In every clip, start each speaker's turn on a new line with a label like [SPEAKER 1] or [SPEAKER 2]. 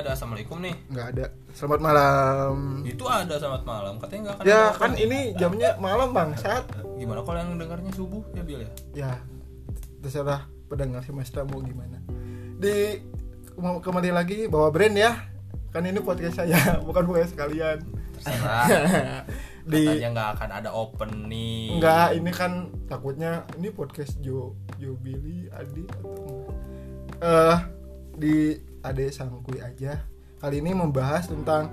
[SPEAKER 1] nggak ada assalamualaikum nih.
[SPEAKER 2] nggak ada selamat malam
[SPEAKER 1] Itu ada selamat malam. Katanya nggak akan.
[SPEAKER 2] ya
[SPEAKER 1] ada
[SPEAKER 2] kan
[SPEAKER 1] opening.
[SPEAKER 2] ini jamnya malam bang saat
[SPEAKER 1] Gimana kalau yang dengarnya subuh ya Bil ya?
[SPEAKER 2] ya terserah pendengar semesta mau gimana di mau kembali lagi bawa brand ya kan ini podcast saya bukan podcast kalian
[SPEAKER 1] Terserah.
[SPEAKER 2] di
[SPEAKER 1] Katanya nggak akan ada opening.
[SPEAKER 2] enggak ini kan takutnya ini podcast Jo Jo Billy Adi atau enggak eh di Ade Sangkui aja. Kali ini membahas tentang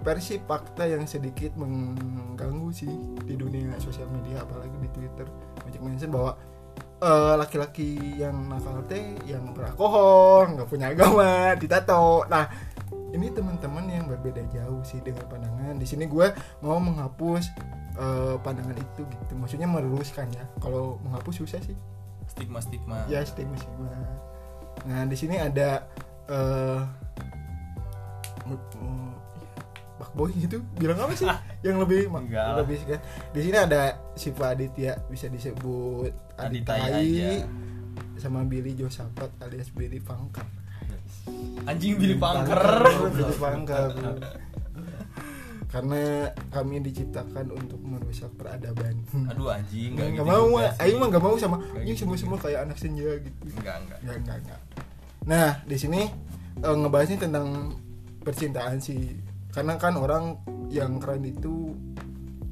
[SPEAKER 2] versi fakta yang sedikit mengganggu sih di dunia sosial media apalagi di Twitter. Banyak mention bahwa eh, laki-laki yang nakal teh yang beralkohol nggak punya agama ditato. Nah ini teman-teman yang berbeda jauh sih dengan pandangan. Di sini gue mau menghapus eh, pandangan itu gitu. Maksudnya meluruskan ya. Kalau menghapus susah sih.
[SPEAKER 1] Stigma stigma.
[SPEAKER 2] ya stigma stigma nah di sini ada eh iya, Bakboy gitu? Bilang apa sih? Yang lebih
[SPEAKER 1] Enggak.
[SPEAKER 2] lebih kan di sini ada Siva Aditya bisa disebut
[SPEAKER 1] Aditya
[SPEAKER 2] Aditai sama Billy Josapat alias Billy Pangker
[SPEAKER 1] Anjing Billy Pangker.
[SPEAKER 2] Billy Pangker karena kami diciptakan untuk merusak peradaban.
[SPEAKER 1] Aduh anjing
[SPEAKER 2] nggak
[SPEAKER 1] gitu
[SPEAKER 2] mau. Aing mah nggak mau sama ini
[SPEAKER 1] gitu
[SPEAKER 2] semua semua kayak anak senja gitu.
[SPEAKER 1] Enggak enggak.
[SPEAKER 2] Enggak, enggak, enggak. Nah, di sini eh, ngebahasnya tentang percintaan sih. Karena kan orang yang keren itu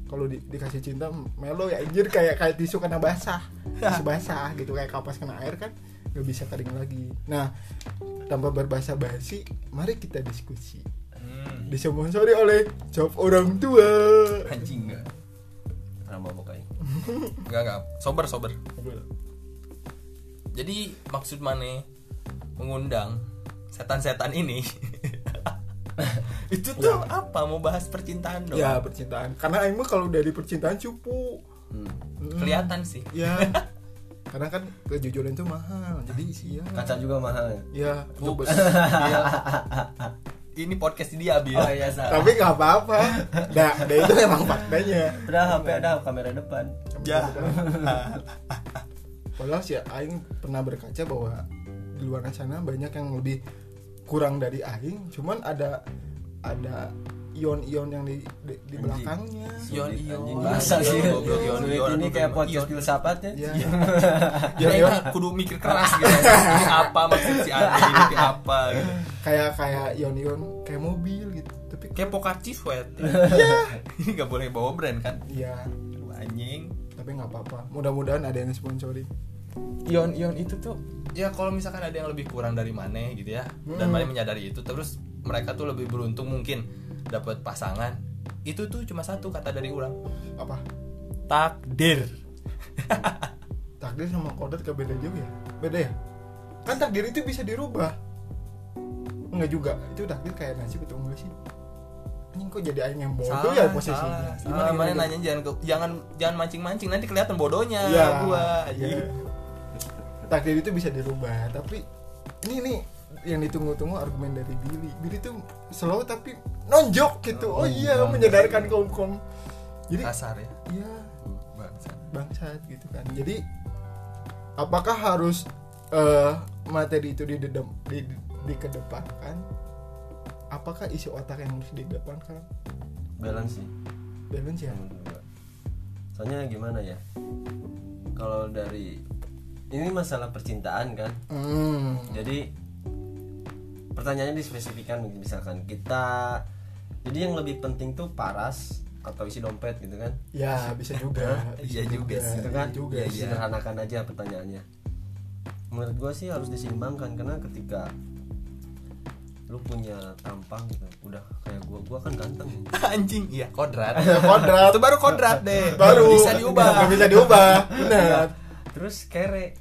[SPEAKER 2] kalau di- dikasih cinta melo ya anjir kayak kayak tisu kena basah. Tisu basah gitu kayak kapas kena air kan nggak bisa kering lagi. Nah, tanpa berbahasa basi, mari kita diskusi.
[SPEAKER 1] Hmm.
[SPEAKER 2] Disponsori oleh job orang tua.
[SPEAKER 1] Anjing enggak.
[SPEAKER 3] Rama bukain.
[SPEAKER 1] Enggak enggak. Sober sober. Jadi maksud mana mengundang setan-setan ini? itu tuh apa mau bahas percintaan dong?
[SPEAKER 2] Ya, percintaan. Karena Aing mah kalau dari percintaan cupu.
[SPEAKER 3] Hmm.
[SPEAKER 2] Mm.
[SPEAKER 1] Kelihatan sih.
[SPEAKER 2] ya karena kan kejujuran itu mahal jadi iya
[SPEAKER 3] Kaca juga mahal ya.
[SPEAKER 2] ya.
[SPEAKER 1] Bil. Ini podcast dia Bil.
[SPEAKER 3] Oh iya salah.
[SPEAKER 2] tapi nggak apa-apa nah, nah itu emang faktanya
[SPEAKER 3] Udah HP ada kamera depan.
[SPEAKER 1] Ya.
[SPEAKER 2] padahal sih Aing pernah berkaca bahwa di luar sana banyak yang lebih kurang dari Aing cuman ada ada ion-ion yang di di, di belakangnya
[SPEAKER 1] Ion
[SPEAKER 3] Sulit,
[SPEAKER 1] ion.
[SPEAKER 3] anjing. Bahasa sih.
[SPEAKER 1] Ion
[SPEAKER 3] ini kayak podcast
[SPEAKER 1] Ion.
[SPEAKER 3] filsafat ya.
[SPEAKER 2] ya
[SPEAKER 1] Ya,
[SPEAKER 2] ion
[SPEAKER 1] ya, kudu mikir keras gitu. Ini apa maksud si Ade ini apa gitu.
[SPEAKER 2] kayak kayak ion-ion kayak mobil gitu tapi
[SPEAKER 1] Kayak Pokaci sweat. Iya. Ini gak boleh bawa brand kan?
[SPEAKER 2] ya
[SPEAKER 1] Aduh, anjing.
[SPEAKER 2] tapi nggak apa-apa mudah-mudahan ada yang sponsori
[SPEAKER 1] Ion-ion itu tuh? Ya kalau misalkan ada yang lebih kurang dari mana gitu ya dan
[SPEAKER 2] Hmm.
[SPEAKER 1] mana menyadari itu terus mereka tuh lebih beruntung mungkin dapat pasangan. Itu tuh cuma satu kata dari orang.
[SPEAKER 2] Apa?
[SPEAKER 1] Takdir.
[SPEAKER 2] Takdir sama kodrat gak beda jauh ya? Beda ya? Kan takdir itu bisa dirubah. Enggak juga. Itu takdir kayak nasib itu enggak sih? Anjing kok jadi aing yang bodoh ya posisinya?
[SPEAKER 1] salah. gimana gimana? nanya jangan ke- jangan jangan mancing mancing nanti kelihatan bodohnya
[SPEAKER 2] ya
[SPEAKER 1] gua.
[SPEAKER 2] Ya. Takdir itu bisa dirubah tapi ini nih yang ditunggu-tunggu argumen dari Billy. Billy tuh slow tapi nonjok gitu. Oh,
[SPEAKER 3] Oh,
[SPEAKER 2] iya
[SPEAKER 3] bangsa.
[SPEAKER 2] menyadarkan kaum kaum jadi
[SPEAKER 1] kasar ya.
[SPEAKER 2] iya
[SPEAKER 1] bangsa
[SPEAKER 2] bangsat gitu kan. Jadi apakah harus eh, materi itu didedam, di, di, dikedepankan? Apakah isi otak yang harus didepankan
[SPEAKER 3] Balance sih.
[SPEAKER 2] balance ya?
[SPEAKER 3] Gua. Soalnya gimana ya? Kalau dari ini masalah percintaan kan.
[SPEAKER 2] hmm.
[SPEAKER 3] Jadi pertanyaannya dispesifikan misalkan kita jadi yang lebih penting tuh paras atau isi dompet gitu kan?
[SPEAKER 2] Ya bisa juga bisa
[SPEAKER 1] Iya juga sih.
[SPEAKER 3] gitu kan?
[SPEAKER 2] juga
[SPEAKER 1] Iya,
[SPEAKER 2] sih.
[SPEAKER 1] iya.
[SPEAKER 3] sederhanakan aja pertanyaannya. Menurut gue sih harus diseimbangkan karena ketika lu punya tampang gitu udah kayak gua gua kan ganteng.
[SPEAKER 1] Anjing iya kodrat.
[SPEAKER 2] Ya, kodrat.
[SPEAKER 1] Itu baru kodrat deh.
[SPEAKER 2] Baru.
[SPEAKER 1] Bisa diubah.
[SPEAKER 2] Bisa diubah. Benar
[SPEAKER 3] terus kere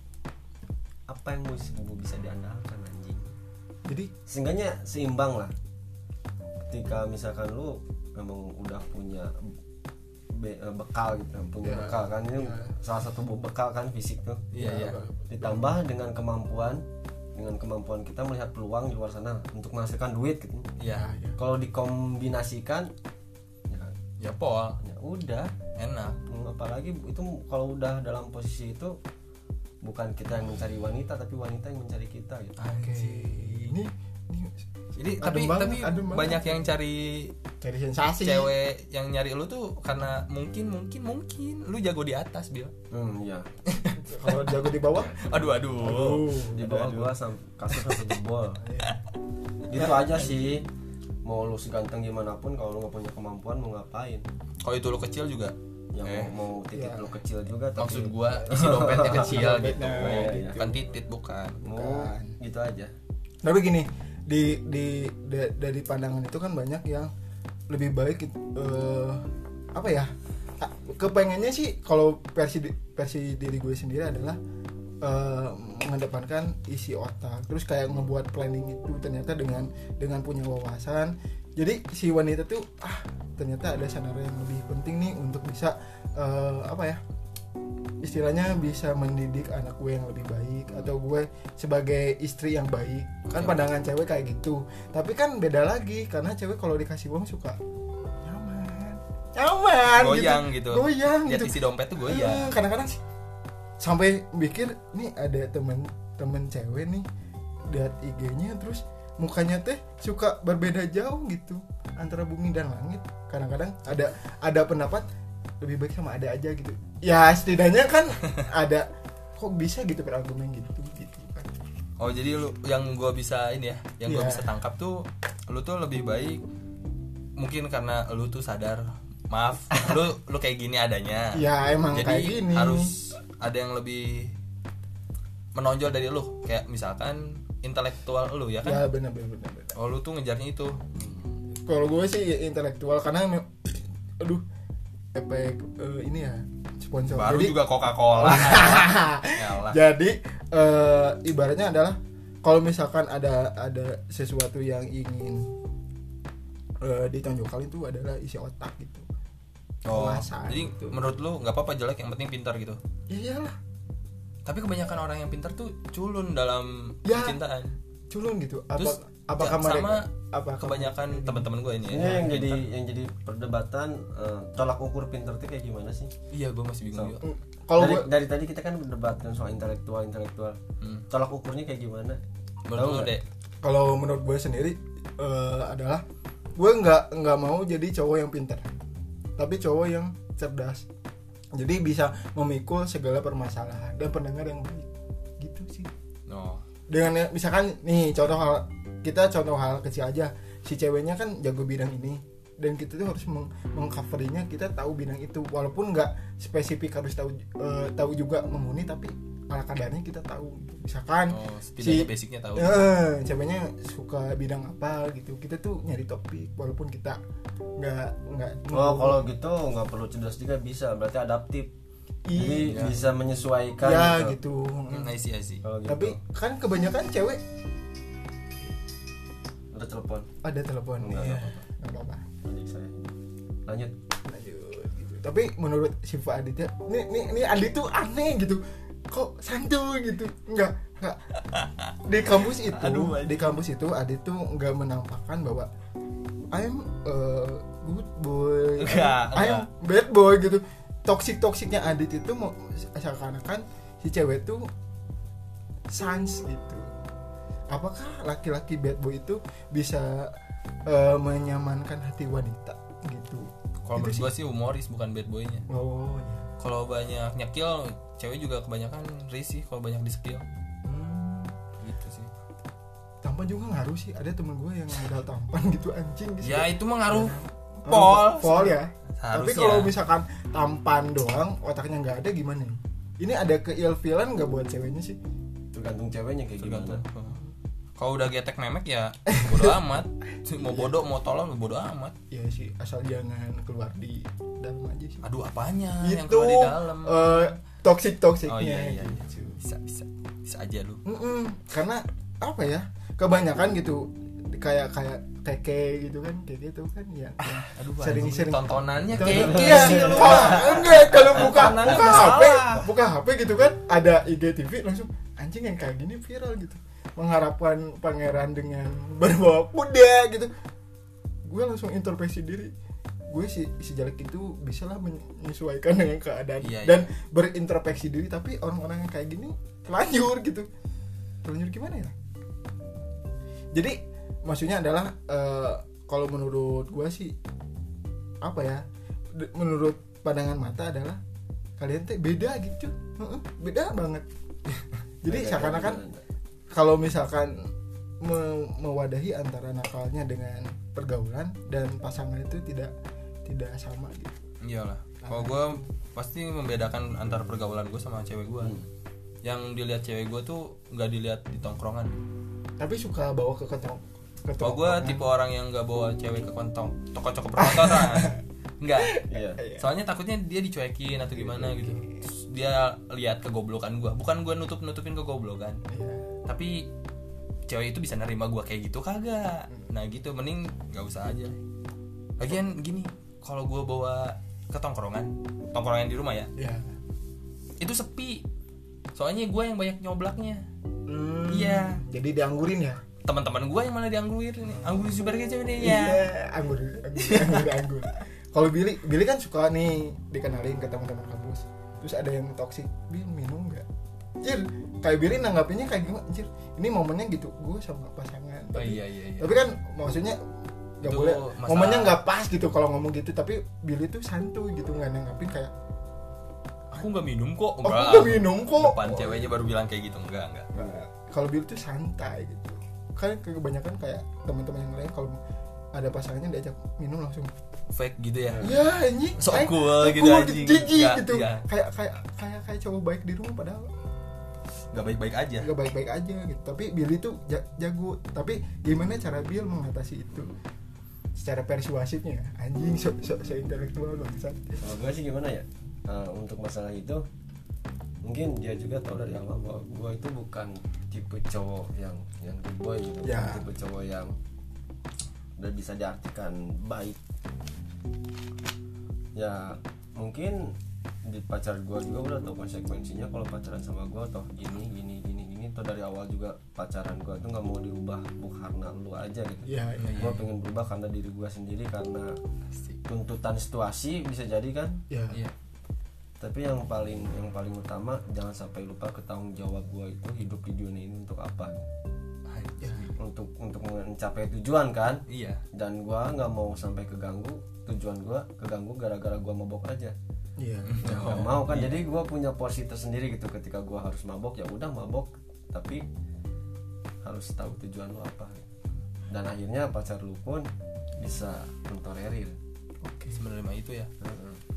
[SPEAKER 3] apa yang gua bisa diandalkan anjing?
[SPEAKER 2] Jadi
[SPEAKER 3] seenggaknya seimbang lah. Ketika misalkan lu memang udah punya be- eh, bekal gitu punya
[SPEAKER 2] Ya,
[SPEAKER 3] bekal kan ini
[SPEAKER 2] ya.
[SPEAKER 3] salah satu bekal kan fisik tuh.
[SPEAKER 1] Iya iya.
[SPEAKER 3] Ditambah dengan kemampuan dengan kemampuan kita melihat peluang di luar sana untuk menghasilkan duit gitu.
[SPEAKER 1] Iya
[SPEAKER 2] ya, ya.
[SPEAKER 3] kalau dikombinasikan ya,
[SPEAKER 1] ya pol.
[SPEAKER 3] Ya udah.
[SPEAKER 1] Enak
[SPEAKER 3] apalagi itu kalau udah dalam posisi itu bukan kita yang mencari wanita tapi wanita yang mencari kita gitu.
[SPEAKER 2] Oke ini ini
[SPEAKER 1] Jadi
[SPEAKER 2] Adem
[SPEAKER 1] tapi
[SPEAKER 2] banget,
[SPEAKER 1] tapi
[SPEAKER 2] adem banget.
[SPEAKER 1] banyak yang cari
[SPEAKER 2] cari sensasi.
[SPEAKER 1] cewek yang nyari lu tuh karena mungkin mungkin mungkin. Lu jago di atas bil.
[SPEAKER 3] hmm iya.
[SPEAKER 2] Kalau jago di bawah?
[SPEAKER 1] Aduh aduh.
[SPEAKER 2] aduh
[SPEAKER 3] di bawah gua sam kasus sampai jebol gitu aja sih. Mau lu seganteng gimana pun kalau lu nggak punya kemampuan mau ngapain?
[SPEAKER 1] Kalau itu lu kecil juga.
[SPEAKER 3] Ya
[SPEAKER 1] Eh.
[SPEAKER 3] mau, mau titik
[SPEAKER 2] Iya.
[SPEAKER 3] lu kecil juga tapi
[SPEAKER 1] Maksud gua isi dompetnya kecil gitu.
[SPEAKER 3] Iya, iya.
[SPEAKER 1] Bukan titit bukan.
[SPEAKER 3] mau
[SPEAKER 2] Bukan.
[SPEAKER 3] gitu aja
[SPEAKER 2] tapi gini di di da- dari pandangan itu kan banyak yang lebih baik eh, apa ya kepengennya sih kalau versi di- versi diri gue sendiri adalah eh, mengedepankan isi otak terus kayak ngebuat planning itu ternyata dengan dengan punya wawasan jadi si wanita tuh ah ternyata ada skenario yang lebih penting nih untuk bisa eh, apa ya istilahnya bisa mendidik anak gue yang lebih baik atau gue sebagai istri yang baik kan
[SPEAKER 1] Oke.
[SPEAKER 2] pandangan cewek kayak gitu tapi kan beda lagi karena cewek kalau dikasih uang suka nyaman nyaman
[SPEAKER 1] Goyang gitu.
[SPEAKER 2] goyang
[SPEAKER 1] Lihat
[SPEAKER 2] gitu
[SPEAKER 1] isi dompet tuh
[SPEAKER 2] Eh,
[SPEAKER 1] goyang.
[SPEAKER 2] kadang-kadang sih sampai mikir nih ada temen temen cewek nih lihat IG-nya terus mukanya teh suka berbeda jauh gitu antara bumi dan langit. Kadang-kadang ada ada pendapat lebih baik sama ada aja gitu. Ya setidaknya kan ada kok bisa gitu berargumen gitu gitu kan.
[SPEAKER 1] Oh jadi lu yang gua bisa ini ya, yang gua
[SPEAKER 2] Iya.
[SPEAKER 1] bisa tangkap tuh lu tuh lebih baik mungkin karena lu tuh sadar maaf lu lu kayak gini adanya.
[SPEAKER 2] ya emang
[SPEAKER 1] jadi
[SPEAKER 2] kayak gini.
[SPEAKER 1] harus ada yang lebih menonjol dari lu. Kayak misalkan intelektual lu ya
[SPEAKER 2] ya
[SPEAKER 1] kan.
[SPEAKER 2] benar benar benar benar.
[SPEAKER 1] Oh lu tuh ngejarnya itu.
[SPEAKER 2] kalau gue sih ya intelektual karena aduh efek eh, ini ya sponsor
[SPEAKER 1] Baru
[SPEAKER 2] Jadi-
[SPEAKER 1] juga Coca-Cola. Yalah.
[SPEAKER 2] Jadi eh, ibaratnya adalah kalau misalkan ada ada sesuatu yang ingin eh, ditonjolkan itu adalah isi otak gitu.
[SPEAKER 1] Oh,
[SPEAKER 2] Wawasan
[SPEAKER 1] jadi
[SPEAKER 2] gitu.
[SPEAKER 1] menurut lu nggak apa-apa jelek yang penting pintar gitu.
[SPEAKER 2] Iyalah,
[SPEAKER 1] Tapi kebanyakan orang yang pintar tuh culun dalam
[SPEAKER 2] Ya.
[SPEAKER 1] percintaan.
[SPEAKER 2] culun gitu. Apa
[SPEAKER 1] Terus,
[SPEAKER 2] apakah
[SPEAKER 1] ya,
[SPEAKER 2] mereka
[SPEAKER 1] sama
[SPEAKER 2] apa
[SPEAKER 1] Kebanyakan teman-teman gue ini
[SPEAKER 3] ini
[SPEAKER 1] ya.
[SPEAKER 3] yang jadi yang jadi perdebatan eh, tolak ukur pinter itu kayak gimana sih
[SPEAKER 1] Iya, gue masih bingung juga.
[SPEAKER 2] Mm, kalau
[SPEAKER 3] dari,
[SPEAKER 2] gue
[SPEAKER 3] dari tadi kita kan berdebatkan soal intelektual intelektual
[SPEAKER 1] Hmm.
[SPEAKER 3] tolak ukurnya kayak gimana
[SPEAKER 1] Menurut deh.
[SPEAKER 2] kalau menurut gue sendiri eh, adalah gue nggak nggak mau jadi cowok yang pintar, tapi cowok yang cerdas. Jadi bisa memikul segala permasalahan dan pendengar yang baik. Gitu sih.
[SPEAKER 1] No.
[SPEAKER 2] dengan misalkan nih contoh hal kita contoh hal kecil aja si ceweknya kan jago bidang ini dan kita tuh harus meng mengcoverinya kita tahu bidang itu. Walaupun nggak spesifik harus tahu eh, tahu juga memuni tapi ala kadarnya kita tahu misalkan
[SPEAKER 1] Oh, setidaknya
[SPEAKER 2] si
[SPEAKER 1] basicnya tahu.
[SPEAKER 2] eh, ceweknya suka bidang apa gitu. Kita tuh nyari topik walaupun kita nggak nggak
[SPEAKER 3] oh kalau gitu nggak perlu cerdas juga bisa. Berarti adaptif. Jadi
[SPEAKER 1] Iya.
[SPEAKER 3] bisa menyesuaikan
[SPEAKER 2] ya
[SPEAKER 3] gitu.
[SPEAKER 2] gitu.
[SPEAKER 1] Hmm, I see, I see.
[SPEAKER 3] kalau gitu.
[SPEAKER 2] Tapi kan kebanyakan cewek
[SPEAKER 3] ada telepon?
[SPEAKER 2] Ada telepon
[SPEAKER 3] Nggak,
[SPEAKER 2] iya.
[SPEAKER 3] apa-apa.
[SPEAKER 2] Nggak
[SPEAKER 3] saya. Lanjut.
[SPEAKER 2] Lanjut. Gitu. tapi menurut Siva Aditya ini ini ini Adi tuh aneh gitu. Kok santuy gitu? Enggak enggak di kampus itu
[SPEAKER 1] Aduh,
[SPEAKER 2] di kampus itu Adi tuh enggak menampakkan bahwa I'm a good boy.
[SPEAKER 1] Enggak,
[SPEAKER 2] I'm bad boy gitu. Toxic toxicnya Adit itu mau seakan-akan si cewek tuh sans gitu. Apakah laki-laki bad boy itu bisa eh, menyamankan hati wanita gitu
[SPEAKER 1] Kalau menurut
[SPEAKER 2] Gitu sih.
[SPEAKER 1] gue sih humoris bukan bad boynya.
[SPEAKER 2] Oh ya.
[SPEAKER 1] Kalau banyak nyekil, cewek juga kebanyakan risih kalau banyak di skill.
[SPEAKER 2] Hmm.
[SPEAKER 1] Gitu sih.
[SPEAKER 2] Tampan juga ngaruh sih. Ada temen gue yang modal tampan gitu anjing gitu.
[SPEAKER 1] Ya itu mah ngaruh
[SPEAKER 2] Ngaruh
[SPEAKER 1] pol.
[SPEAKER 2] Pol ya. Tapi
[SPEAKER 1] Harusnya.
[SPEAKER 2] kalau misalkan tampan doang, otaknya nggak ada gimana? Ini ada keilfilan nggak buat ceweknya sih?
[SPEAKER 3] tergantung ceweknya kayak
[SPEAKER 1] Tergantung.
[SPEAKER 3] gimana
[SPEAKER 1] Kalau udah getek memek ya bodo amat. Mau bodoh mau tolol bodo amat.
[SPEAKER 2] Ya sih, asal jangan keluar di dalam aja sih.
[SPEAKER 1] Aduh apanya yang
[SPEAKER 2] Itu
[SPEAKER 1] keluar di dalam?
[SPEAKER 2] eh, toxic toksiknya.
[SPEAKER 1] oh iya iya.
[SPEAKER 2] gitu.
[SPEAKER 1] Bisa bisa bisa aja lu.
[SPEAKER 2] Mm-mm. Karena apa ya? Kebanyakan gitu kayak kayak keke gitu kan, kayak gitu kan ya.
[SPEAKER 1] Aduh
[SPEAKER 2] Sering-sering
[SPEAKER 1] anjing, tontonannya
[SPEAKER 2] Tonton-
[SPEAKER 1] kayak
[SPEAKER 2] Iya,
[SPEAKER 1] sih lu.
[SPEAKER 2] enggak kalau buka buka HP, buka HP gitu kan ada IGTV langsung anjing yang kayak gini viral gitu. Mengharapkan pangeran dengan berbawa kuda gitu. Gue langsung introspeksi diri. Gue si si jelek itu bisa lah menyesuaikan dengan keadaan
[SPEAKER 1] Iya, iya.
[SPEAKER 2] dan berintrospeksi diri tapi orang-orang yang kayak gini telanjur gitu. Telanjur gimana ya? Jadi maksudnya adalah eh, kalau menurut gua sih apa ya menurut pandangan mata adalah kalian teh beda gitu beda banget jadi seakan-akan. Kalau misalkan me- mewadahi antara nakalnya dengan pergaulan dan pasangan itu tidak tidak sama gitu.
[SPEAKER 1] Iyalah. Kalau gue pasti membedakan antara pergaulan gue sama cewek gue
[SPEAKER 3] Hmm.
[SPEAKER 1] yang dilihat cewek gue tuh nggak dilihat di tongkrongan.
[SPEAKER 2] Tapi suka bawa ke ketong ke
[SPEAKER 1] kalau gue tipe orang yang nggak bawa cewek ke kontong toko-toko perkontoran nggak.
[SPEAKER 3] Iya.
[SPEAKER 1] Soalnya takutnya dia dicuekin atau gimana gitu. Terus dia lihat kegoblokan gue bukan gue nutup nutupin kegoblokan.
[SPEAKER 2] Iya.
[SPEAKER 1] Tapi cewek itu bisa nerima gue kayak gitu kagak? Nah gitu. Mending nggak usah aja. Lagian gini kalau gue bawa ke tongkrongan tongkrongan di rumah ya
[SPEAKER 2] ya
[SPEAKER 1] itu sepi. Soalnya gue yang banyak nyoblaknya.
[SPEAKER 2] Hmm,
[SPEAKER 1] Iya.
[SPEAKER 2] jadi dianggurin ya?
[SPEAKER 1] Teman-teman gue yang malah dianggurin. Anggur super kecap nih
[SPEAKER 2] Iya,
[SPEAKER 1] ya
[SPEAKER 2] anggur, anggur, anggur, anggur. Kalau Billy, Billy kan suka nih dikenalin ke teman-teman kampus. Terus ada yang toksik, Bil minum nggak? Cir, kayak Billy nanggapinnya kayak gimana? Cir, ini momennya gitu, gue sama pasangan.
[SPEAKER 1] oh
[SPEAKER 2] Tapi,
[SPEAKER 1] iya iya iya
[SPEAKER 2] tapi kan maksudnya nggak boleh.
[SPEAKER 1] masalah-
[SPEAKER 2] Momennya nggak pas gitu kalau ngomong gitu. Tapi Billy tuh santuy gitu nggak nanggapin kayak,
[SPEAKER 1] aku nggak minum kok
[SPEAKER 2] aku nggak minum kok.
[SPEAKER 1] depan ceweknya baru bilang kayak gitu enggak enggak
[SPEAKER 2] Nah, kalau Billy tuh santai gitu. Kan kebanyakan kayak teman-teman yang lain kalau ada pasangannya diajak minum langsung
[SPEAKER 1] fake gitu ya
[SPEAKER 2] Ya
[SPEAKER 1] Sok
[SPEAKER 2] Aing-
[SPEAKER 1] cool
[SPEAKER 2] sok
[SPEAKER 1] gitu,
[SPEAKER 2] cool,
[SPEAKER 1] Nggak,
[SPEAKER 2] gitu
[SPEAKER 1] iya.
[SPEAKER 2] Kayak kayak kayak kayak cowok baik di rumah padahal
[SPEAKER 1] nggak baik-baik aja.
[SPEAKER 2] Nggak baik-baik aja gitu. Tapi Billy tuh ja- jago. Tapi gimana cara Bill mengatasi itu? Secara persuasifnya. Anjing so, so, so intelektual bangsat.
[SPEAKER 3] Kalau gue sih gimana ya? Eh, untuk masalah itu mungkin dia juga tahu dari awal bahwa gue itu bukan tipe cowok yang yang good boy gitu.
[SPEAKER 2] Ya.
[SPEAKER 3] bukan tipe cowok yang udah bisa diartikan baik. Ya mungkin di pacar gue juga udah tahu konsekuensinya kalau pacaran sama gue toh gini gini gini gini. Toh dari awal juga pacaran gue tuh nggak mau dirubah bukan karena lu aja gitu.
[SPEAKER 2] Iya iya
[SPEAKER 3] gue pengen berubah karena diri gue sendiri karena tuntutan situasi bisa jadi kan?
[SPEAKER 2] Iya.
[SPEAKER 1] Iya.
[SPEAKER 3] Tapi yang paling yang paling utama jangan sampai lupa ke tanggung jawab gue itu hidup di dunia ini untuk apa?
[SPEAKER 2] Ya.
[SPEAKER 3] untuk untuk mencapai tujuan kan?
[SPEAKER 1] Iya.
[SPEAKER 3] Dan gue nggak mau sampai keganggu tujuan gue keganggu gara-gara gue mabok aja
[SPEAKER 2] Iya.
[SPEAKER 3] Ya, nggak mau kan jadi gue punya porsi tersendiri gitu. Ketika gue harus mabok ya udah mabok. Tapi harus tahu tujuan lo apa. Dan akhirnya pacar lu pun bisa mentolerir
[SPEAKER 2] Oke.
[SPEAKER 1] Sebenarnya mah itu ya?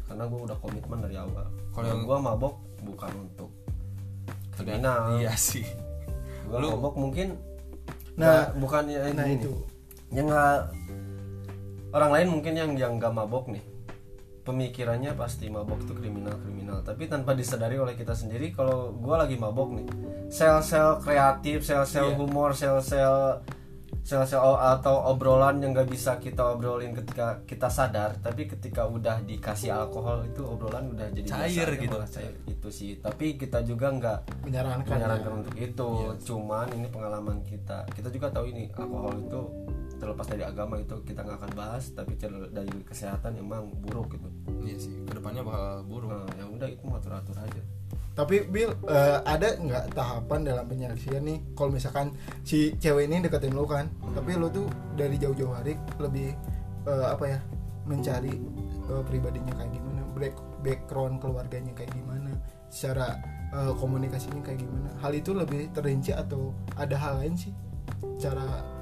[SPEAKER 3] Karena gue udah komitmen dari awal.
[SPEAKER 1] Kalau yang-
[SPEAKER 3] gue mabok bukan untuk kriminal.
[SPEAKER 1] iya sih.
[SPEAKER 3] Gue
[SPEAKER 1] Lu-
[SPEAKER 3] mabok mungkin
[SPEAKER 2] Nah,
[SPEAKER 3] nggak- bukan ya
[SPEAKER 2] Nah itu.
[SPEAKER 3] Yang nggak orang lain mungkin yang yang nggak mabok nih pemikirannya pasti mabok itu kriminal kriminal tapi tanpa disadari oleh kita sendiri kalau gue lagi mabok nih sel-sel kreatif sel-sel
[SPEAKER 1] Iya.
[SPEAKER 3] humor sel-sel sel-sel atau obrolan yang nggak bisa kita obrolin ketika kita sadar tapi ketika udah dikasih alkohol itu obrolan udah jadi
[SPEAKER 1] Cair
[SPEAKER 3] biasa
[SPEAKER 1] gitu.
[SPEAKER 3] malah cair itu sih tapi kita juga nggak
[SPEAKER 2] menyarankan
[SPEAKER 3] menyarankan
[SPEAKER 2] ya.
[SPEAKER 3] untuk itu cuman ini pengalaman kita kita juga tahu ini alkohol itu terlepas dari agama itu kita nggak akan bahas tapi dari kesehatan emang buruk gitu.
[SPEAKER 1] Iya sih ke depannya bakal buruk.
[SPEAKER 3] Nah, ya udah itu atur atur aja.
[SPEAKER 2] Tapi Bill eh, ada nggak tahapan dalam penyeleksian nih? Kalau misalkan si cewek ini deketin lu kan, tapi lu tuh dari jauh-jauh hari lebih eh, apa ya mencari eh, pribadinya kayak gimana, back background keluarganya kayak gimana, secara eh, komunikasinya kayak gimana. Hal itu lebih terinci atau ada hal lain sih? Cara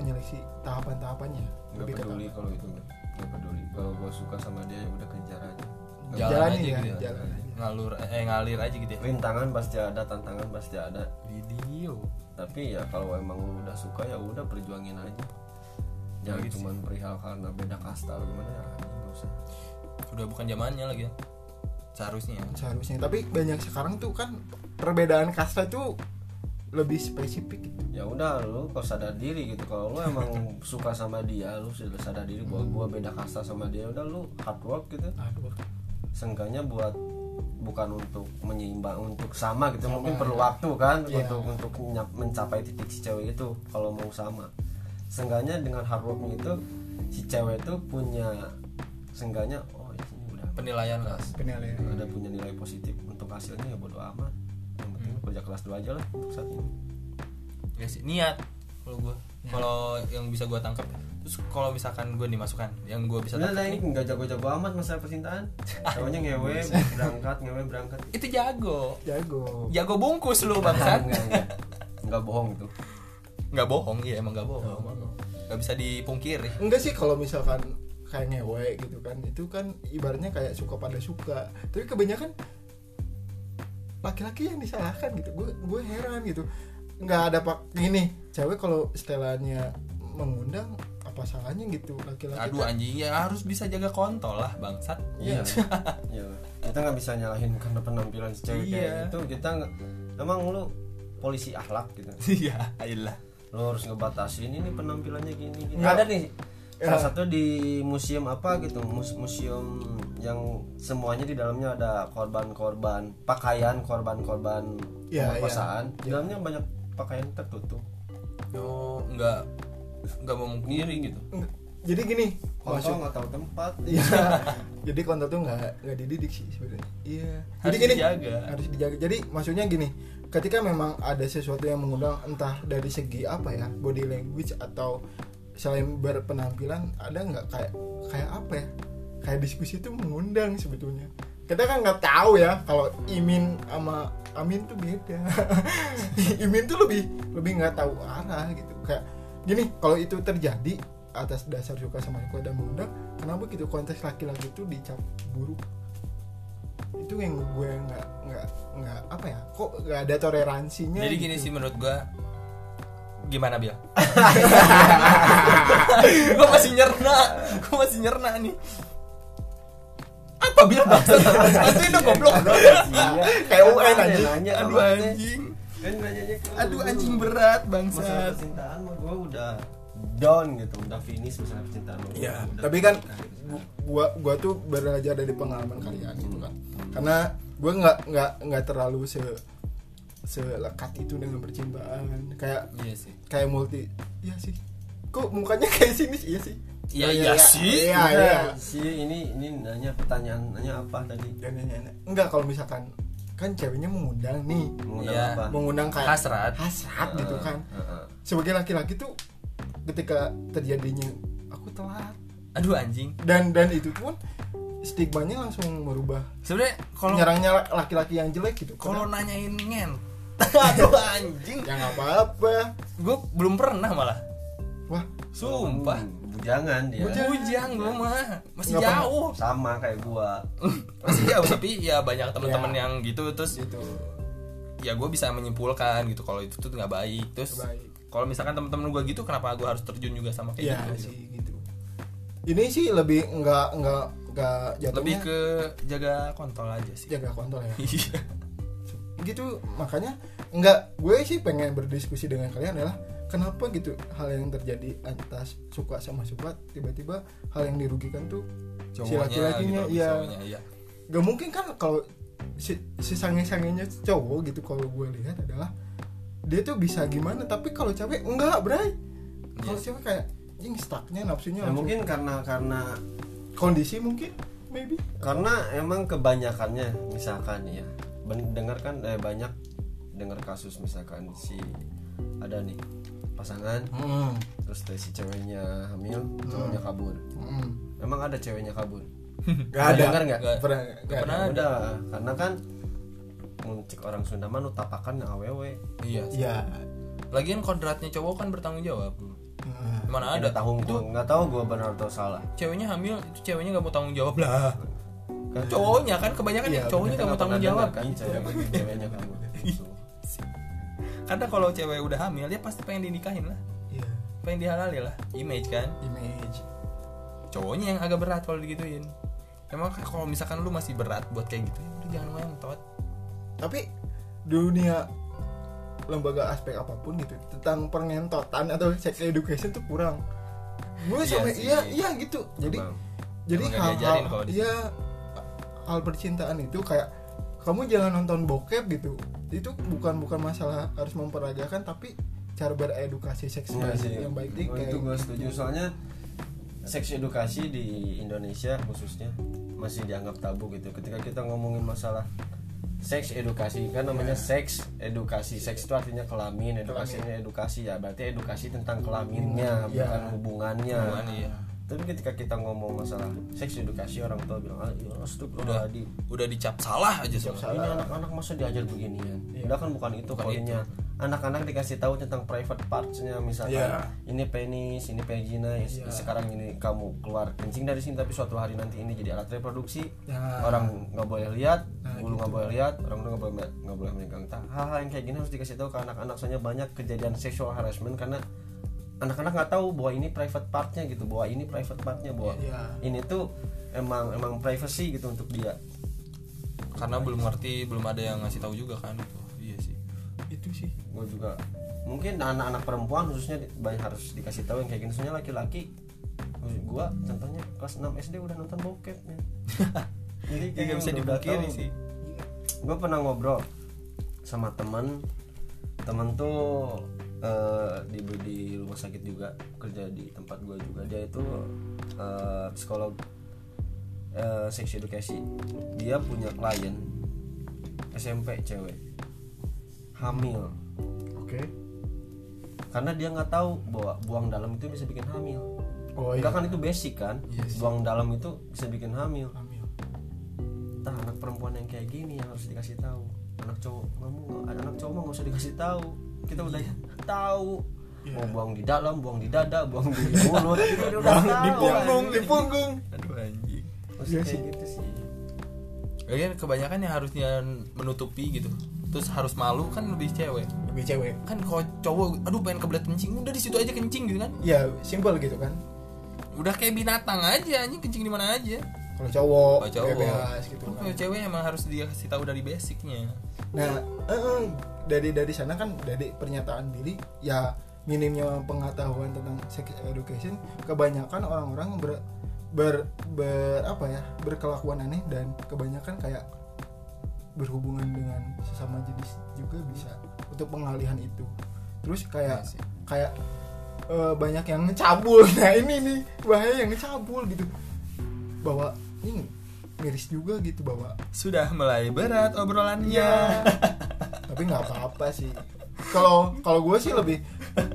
[SPEAKER 2] menyeleksi tahapan-tahapannya?
[SPEAKER 3] nggak peduli kalau itu nggak peduli. Kalau gue suka sama dia ya udah kejar aja
[SPEAKER 1] Jalan
[SPEAKER 2] Jalanin
[SPEAKER 1] aja
[SPEAKER 2] ya,
[SPEAKER 1] gitu ya.
[SPEAKER 2] jalan aja.
[SPEAKER 1] ngalur eh ngalir aja gitu ya.
[SPEAKER 3] Rintangan pasti ada tantangan pasti ada.
[SPEAKER 1] Video.
[SPEAKER 3] Tapi ya kalau emang lu udah suka ya udah perjuangin aja. Jangan
[SPEAKER 1] Gitu sih.
[SPEAKER 3] cuman perihal karena beda kasta atau gimana ya nggak usah.
[SPEAKER 1] Sudah bukan zamannya lagi ya. Seharusnya. Ya
[SPEAKER 2] seharusnya. Tapi banyak sekarang tuh kan perbedaan kasta tuh lebih spesifik gitu.
[SPEAKER 3] Ya udah lu kau sadar diri gitu. Kalau lu emang suka sama dia lu sudah sadar diri bahwa gua beda kasta sama dia udah lu hard work gitu.
[SPEAKER 2] Aduh
[SPEAKER 3] seenggaknya buat bukan untuk menyeimbang untuk sama gitu.
[SPEAKER 2] Sama,
[SPEAKER 3] mungkin perlu
[SPEAKER 2] ya.
[SPEAKER 3] waktu kan
[SPEAKER 2] Iya.
[SPEAKER 3] untuk untuk nyap- mencapai titik si cewek itu kalau mau sama. Seenggaknya dengan hard worknya itu si cewek itu punya seenggaknya oh ini udah
[SPEAKER 1] penilaian lah.
[SPEAKER 2] penilaian.
[SPEAKER 3] ada punya nilai positif untuk hasilnya ya bodo amat kerja kelas dua aja lah untuk saat ini.
[SPEAKER 1] Ya sih niat kalau gue kalau yang bisa gue tangkap terus kalau misalkan gue dimasukkan yang gue bisa tangkap
[SPEAKER 3] ini
[SPEAKER 1] nih,
[SPEAKER 3] nggak jago-jago amat masalah percintaan. Cowoknya ngewe berangkat, ngewe berangkat.
[SPEAKER 1] itu jago.
[SPEAKER 2] Jago.
[SPEAKER 1] Jago bungkus lu bangsat.
[SPEAKER 3] Enggak, enggak. Enggak bohong itu.
[SPEAKER 1] nggak bohong iya emang nggak bohong. Nggak bisa dipungkiri.
[SPEAKER 2] Enggak sih kalau misalkan kayak ngewe gitu kan itu kan ibaratnya kayak suka pada suka. Tapi kebanyakan laki-laki yang disalahkan gitu gue gue heran gitu nggak ada pak gini cewek kalau setelannya mengundang apa salahnya gitu laki-laki
[SPEAKER 1] aduh
[SPEAKER 2] kan-
[SPEAKER 1] anjing ya harus bisa jaga kontol lah bangsat
[SPEAKER 3] Iya. Iya. Kita nggak bisa nyalahin karena penampilan si cewek
[SPEAKER 1] Iya.
[SPEAKER 3] kayak gitu. Kita emang lu polisi akhlak gitu.
[SPEAKER 1] iya ayolah
[SPEAKER 3] Lu harus ngebatasin ini penampilannya gini gini.
[SPEAKER 2] Nggak.
[SPEAKER 3] Ada nih
[SPEAKER 2] Ya.
[SPEAKER 3] salah satu di museum apa gitu, mus- museum yang semuanya di dalamnya ada korban-korban pakaian korban-korban
[SPEAKER 2] Iya,
[SPEAKER 3] pemerkosaan. Di dalamnya banyak pakaian tertutup.
[SPEAKER 1] oh nggak nggak memungkiri gitu
[SPEAKER 2] Enggak. jadi gini
[SPEAKER 3] Kontol
[SPEAKER 2] maksud
[SPEAKER 3] nggak tahu tempat.
[SPEAKER 2] Iya. jadi kontol tuh nggak nggak dididik sih sebenarnya. Iya.
[SPEAKER 1] Harus
[SPEAKER 2] jadi gini
[SPEAKER 1] dijaga.
[SPEAKER 2] harus dijaga. Jadi maksudnya gini, ketika memang ada sesuatu yang mengundang entah dari segi apa ya, body language atau selain berpenampilan ada nggak kayak kayak apa ya? Kayak diskusi itu mengundang sebetulnya. Kita kan nggak tahu ya kalau Imin sama Amin tuh beda. Imin tuh lebih lebih nggak tahu arah gitu. Kayak gini, kalau itu terjadi atas dasar suka sama suka dan mengundang, kenapa gitu konteks laki-laki itu dicap buruk? Itu yang gue nggak nggak nggak apa ya? Kok nggak ada toleransinya?
[SPEAKER 1] jadi gini
[SPEAKER 2] gitu.
[SPEAKER 1] sih menurut gue gimana bil? Gue masih nyerna. Gue masih nyerna nih. Apa bil? Bangsat bantuin dong goblok
[SPEAKER 2] Kayak UN anjing.
[SPEAKER 3] nanya
[SPEAKER 1] aduh anjing.
[SPEAKER 3] Kan nanyanya
[SPEAKER 1] aduh anjing berat
[SPEAKER 3] masalah
[SPEAKER 1] bangsat
[SPEAKER 3] percintaan mah gue udah down gitu. Udah finish masalah percintaan
[SPEAKER 2] Ya,
[SPEAKER 3] udah
[SPEAKER 2] tapi kan gua gua tuh belajar dari pengalaman kalian gitu kan. Karena gua nggak nggak nggak terlalu se selekat itu dengan percintaan. Kayak
[SPEAKER 1] iya sih
[SPEAKER 2] kayak multi iya sih. Kok mukanya kayak sini sih? Iya sih.
[SPEAKER 1] iya iya sih
[SPEAKER 2] Iya,
[SPEAKER 3] Udah,
[SPEAKER 2] iya.
[SPEAKER 3] si ini ini nanya pertanyaan nanya apa tadi
[SPEAKER 2] Dan nanya- nanya. Enggak kalau misalkan kan ceweknya mengundang nih.
[SPEAKER 3] mengundang
[SPEAKER 1] Iya.
[SPEAKER 3] apa
[SPEAKER 2] Mengundang kayak
[SPEAKER 1] hasrat
[SPEAKER 2] hasrat gitu
[SPEAKER 3] Heeh,
[SPEAKER 2] kan.
[SPEAKER 3] heeh.
[SPEAKER 2] Sebagai laki-laki tuh ketika terjadinya aku telat
[SPEAKER 1] aduh anjing
[SPEAKER 2] dan dan itu pun stigmanya langsung merubah
[SPEAKER 1] sebenarnya kalau
[SPEAKER 2] nyerangnya laki-laki yang jelek gitu
[SPEAKER 1] kalau nanyain ngen aduh anjing.
[SPEAKER 2] Ya nggak apa-apa.
[SPEAKER 1] Gue belum pernah malah.
[SPEAKER 2] Wah.
[SPEAKER 1] Sumpah.
[SPEAKER 3] Hmm, bujangan dia.
[SPEAKER 2] Bujang.
[SPEAKER 1] bujang gue mah. Masih
[SPEAKER 2] Nggak pernah.
[SPEAKER 1] jauh.
[SPEAKER 3] Sama kayak gua.
[SPEAKER 1] Masih jauh tapi ya banyak teman-teman
[SPEAKER 2] Ya.
[SPEAKER 1] yang gitu terus
[SPEAKER 2] gitu.
[SPEAKER 1] ya gue bisa menyimpulkan gitu kalau itu tuh nggak baik. Terus kalau misalkan teman-teman gue gitu kenapa gue harus terjun juga sama kayak
[SPEAKER 2] ya
[SPEAKER 1] gitu?
[SPEAKER 2] sih gitu. Ini sih lebih nggak nggak nggak jatuhnya
[SPEAKER 1] lebih ke jaga kontol aja sih.
[SPEAKER 2] Jaga kontrol ya?
[SPEAKER 1] Iya.
[SPEAKER 2] Gitu. Makanya nggak gue sih pengen berdiskusi dengan kalian adalah kenapa gitu hal yang terjadi atas suka sama suka tiba-tiba hal yang dirugikan tuh si
[SPEAKER 1] Cowoknya
[SPEAKER 2] laki-lakinya
[SPEAKER 1] gitu,
[SPEAKER 2] iya.
[SPEAKER 1] cowoknya, iya.
[SPEAKER 2] Gak mungkin kan kalau si, si sange-sangenya cowok gitu kalau gue lihat adalah dia tuh bisa gimana? Tapi kalau cewek enggak bray. Kalau
[SPEAKER 1] Yes.
[SPEAKER 2] cewek kayak jing stucknya nafsunya
[SPEAKER 3] ya mungkin karena karena
[SPEAKER 2] kondisi mungkin maybe.
[SPEAKER 3] karena emang kebanyakannya misalkan ya ben- dengar kan eh, banyak dengar kasus misalkan si ada nih pasangan
[SPEAKER 2] hmm.
[SPEAKER 3] terus teh si ceweknya hamil cowoknya kabur.
[SPEAKER 2] Hmm.
[SPEAKER 3] emang ada ceweknya kabur?
[SPEAKER 2] Gak ada.
[SPEAKER 3] dengar nggak?
[SPEAKER 2] Pernah
[SPEAKER 1] nggak pernah. Ada.
[SPEAKER 3] udah karena kan muncik orang Sunda mah nu tapakan na awewe.
[SPEAKER 1] Iya. Sih.
[SPEAKER 2] ya
[SPEAKER 1] lagian kodratnya cowok kan bertanggung jawab.
[SPEAKER 2] Nah,
[SPEAKER 1] mana ada.
[SPEAKER 3] tahu
[SPEAKER 1] itu
[SPEAKER 3] nggak tahu gue benar atau salah.
[SPEAKER 1] Ceweknya hamil itu ceweknya nggak mau tanggung jawab lah
[SPEAKER 3] kan
[SPEAKER 1] cowoknya kan kebanyakan
[SPEAKER 2] Iya,
[SPEAKER 1] ya cowoknya mau tanggung jawab
[SPEAKER 3] kan cewek ceweknya kabur Gitu.
[SPEAKER 1] karena kalau cewek udah hamil dia pasti pengen dinikahin lah.
[SPEAKER 2] Iya.
[SPEAKER 1] Pengen dihalali lah image kan?
[SPEAKER 2] Image.
[SPEAKER 1] Cowoknya yang agak berat kalau digituin. Emang kan kalau misalkan lu masih berat buat kayak gitu ya udah jangan ngentot
[SPEAKER 2] tapi dunia lembaga aspek apa pun gitu tentang pengentotan atau sex education tuh kurang. Gue
[SPEAKER 1] Iya
[SPEAKER 2] sampai iya iya gitu. Jadi
[SPEAKER 3] Emang.
[SPEAKER 2] jadi
[SPEAKER 1] Emang nggak
[SPEAKER 2] hal
[SPEAKER 1] diajarin
[SPEAKER 2] hal
[SPEAKER 1] kalau di
[SPEAKER 2] iya hal percintaan itu kayak kamu jangan nonton bokep gitu. Itu bukan bukan masalah harus memperagakan tapi cara beredukasi seks
[SPEAKER 3] Iya sih.
[SPEAKER 2] yang baik
[SPEAKER 3] Oh,
[SPEAKER 2] kayak
[SPEAKER 3] itu gue setuju. Soalnya seks edukasi di Indonesia khususnya masih dianggap tabu gitu. Ketika kita ngomongin masalah seks edukasi kan namanya seks edukasi. Seks itu artinya kelamin edukasinya edukasi. Ya berarti edukasi tentang kelaminnya
[SPEAKER 2] Iya.
[SPEAKER 3] bukan hubungannya.
[SPEAKER 1] Hubungan, iya.
[SPEAKER 3] Tapi ketika kita ngomong masalah seks edukasi orang tua bilang ah ya astagfirullahaladzim
[SPEAKER 1] udah dicap salah aja
[SPEAKER 2] Dicap
[SPEAKER 1] semua
[SPEAKER 3] ini anak-anak masa diajar beginian
[SPEAKER 2] Iya.
[SPEAKER 3] udah kan bukan itu poinnya anak-anak dikasih tahu tentang private partsnya misalkan
[SPEAKER 2] Iya.
[SPEAKER 3] ini penis ini vagina
[SPEAKER 2] Iya.
[SPEAKER 3] sekarang ini kamu keluar kencing dari sini tapi suatu hari nanti ini jadi alat reproduksi
[SPEAKER 2] Nah.
[SPEAKER 3] orang nggak boleh lihat
[SPEAKER 2] Nah,
[SPEAKER 3] bulu nggak
[SPEAKER 2] gitu.
[SPEAKER 3] boleh lihat orang nggak boleh nggak boleh megang tangan hal-hal yang kayak gini harus dikasih tahu ke anak-anak soalnya banyak kejadian sexual harassment karena anak-anak nggak tahu bahwa ini private partnya gitu bahwa ini private partnya bahwa
[SPEAKER 2] Iya.
[SPEAKER 3] ini tuh emang emang privacy gitu untuk dia.
[SPEAKER 1] Karena belum ngerti belum ada yang ngasih tahu juga kan itu. Iya sih.
[SPEAKER 2] Itu sih.
[SPEAKER 3] Gue juga mungkin anak-anak perempuan khususnya banyak harus dikasih tahu yang kayak gini. Soalnya laki-laki gue contohnya kelas 6 SD udah nonton bokep ya. jadi
[SPEAKER 1] Iya, nggak bisa dipungkiri sih.
[SPEAKER 3] gue pernah ngobrol sama teman. Teman tuh eh, di di rumah sakit juga kerja di tempat gue juga. Dia itu eh, psikolog eh, sex education dia punya klien SMP cewek. Hamil.
[SPEAKER 2] Oke.
[SPEAKER 3] Karena dia nggak tahu bahwa buang dalam itu bisa bikin hamil.
[SPEAKER 2] Oh iya.
[SPEAKER 3] Enggak kan itu basic kan?
[SPEAKER 1] Sih.
[SPEAKER 3] buang dalam itu bisa bikin hamil.
[SPEAKER 2] Hamil.
[SPEAKER 3] Tah anak perempuan yang kayak gini yang harus dikasih tahu. Anak cowok kamu nggak ada anak cowok mah nggak usah dikasih tahu kita udah tahu.
[SPEAKER 2] Iya.
[SPEAKER 3] mau buang di dalam buang di dada buang di mulut. Tahu
[SPEAKER 2] di punggung di punggung.
[SPEAKER 1] Aduh anjing.
[SPEAKER 3] Maksudnya
[SPEAKER 2] Iya
[SPEAKER 3] kayak
[SPEAKER 2] sih.
[SPEAKER 3] gitu sih.
[SPEAKER 1] Lagian kebanyakan yang harusnya menutupi gitu. Terus harus malu kan lebih cewek.
[SPEAKER 2] Lebih cewek.
[SPEAKER 1] Kan kalau cowok aduh pengen kebelet kencing. Udah di situ aja kencing gitu kan.
[SPEAKER 2] Ya simpel gitu kan.
[SPEAKER 1] Udah kayak binatang aja anjing kencing di mana aja.
[SPEAKER 2] Kalau cowok,
[SPEAKER 1] kalau cowok.
[SPEAKER 2] bebas gitu
[SPEAKER 1] Kan. kalau cewek emang harus dia kasih tahu dari basicnya.
[SPEAKER 2] Nah eh, eh, dari dari sana kan dari pernyataan Billy ya minimnya pengetahuan tentang sex education kebanyakan orang-orang ber, ber, ber apa ya berkelakuan aneh dan kebanyakan kayak berhubungan dengan sesama jenis juga bisa untuk pengalihan itu terus kayak
[SPEAKER 1] sih.
[SPEAKER 2] kayak eh, banyak yang ngecabul nah ini nih bahaya yang ngecabul gitu bahwa ini miris juga gitu bahwa
[SPEAKER 1] sudah mulai berat obrolannya
[SPEAKER 2] Iya. tapi nggak apa-apa sih. Kalau kalau gue sih lebih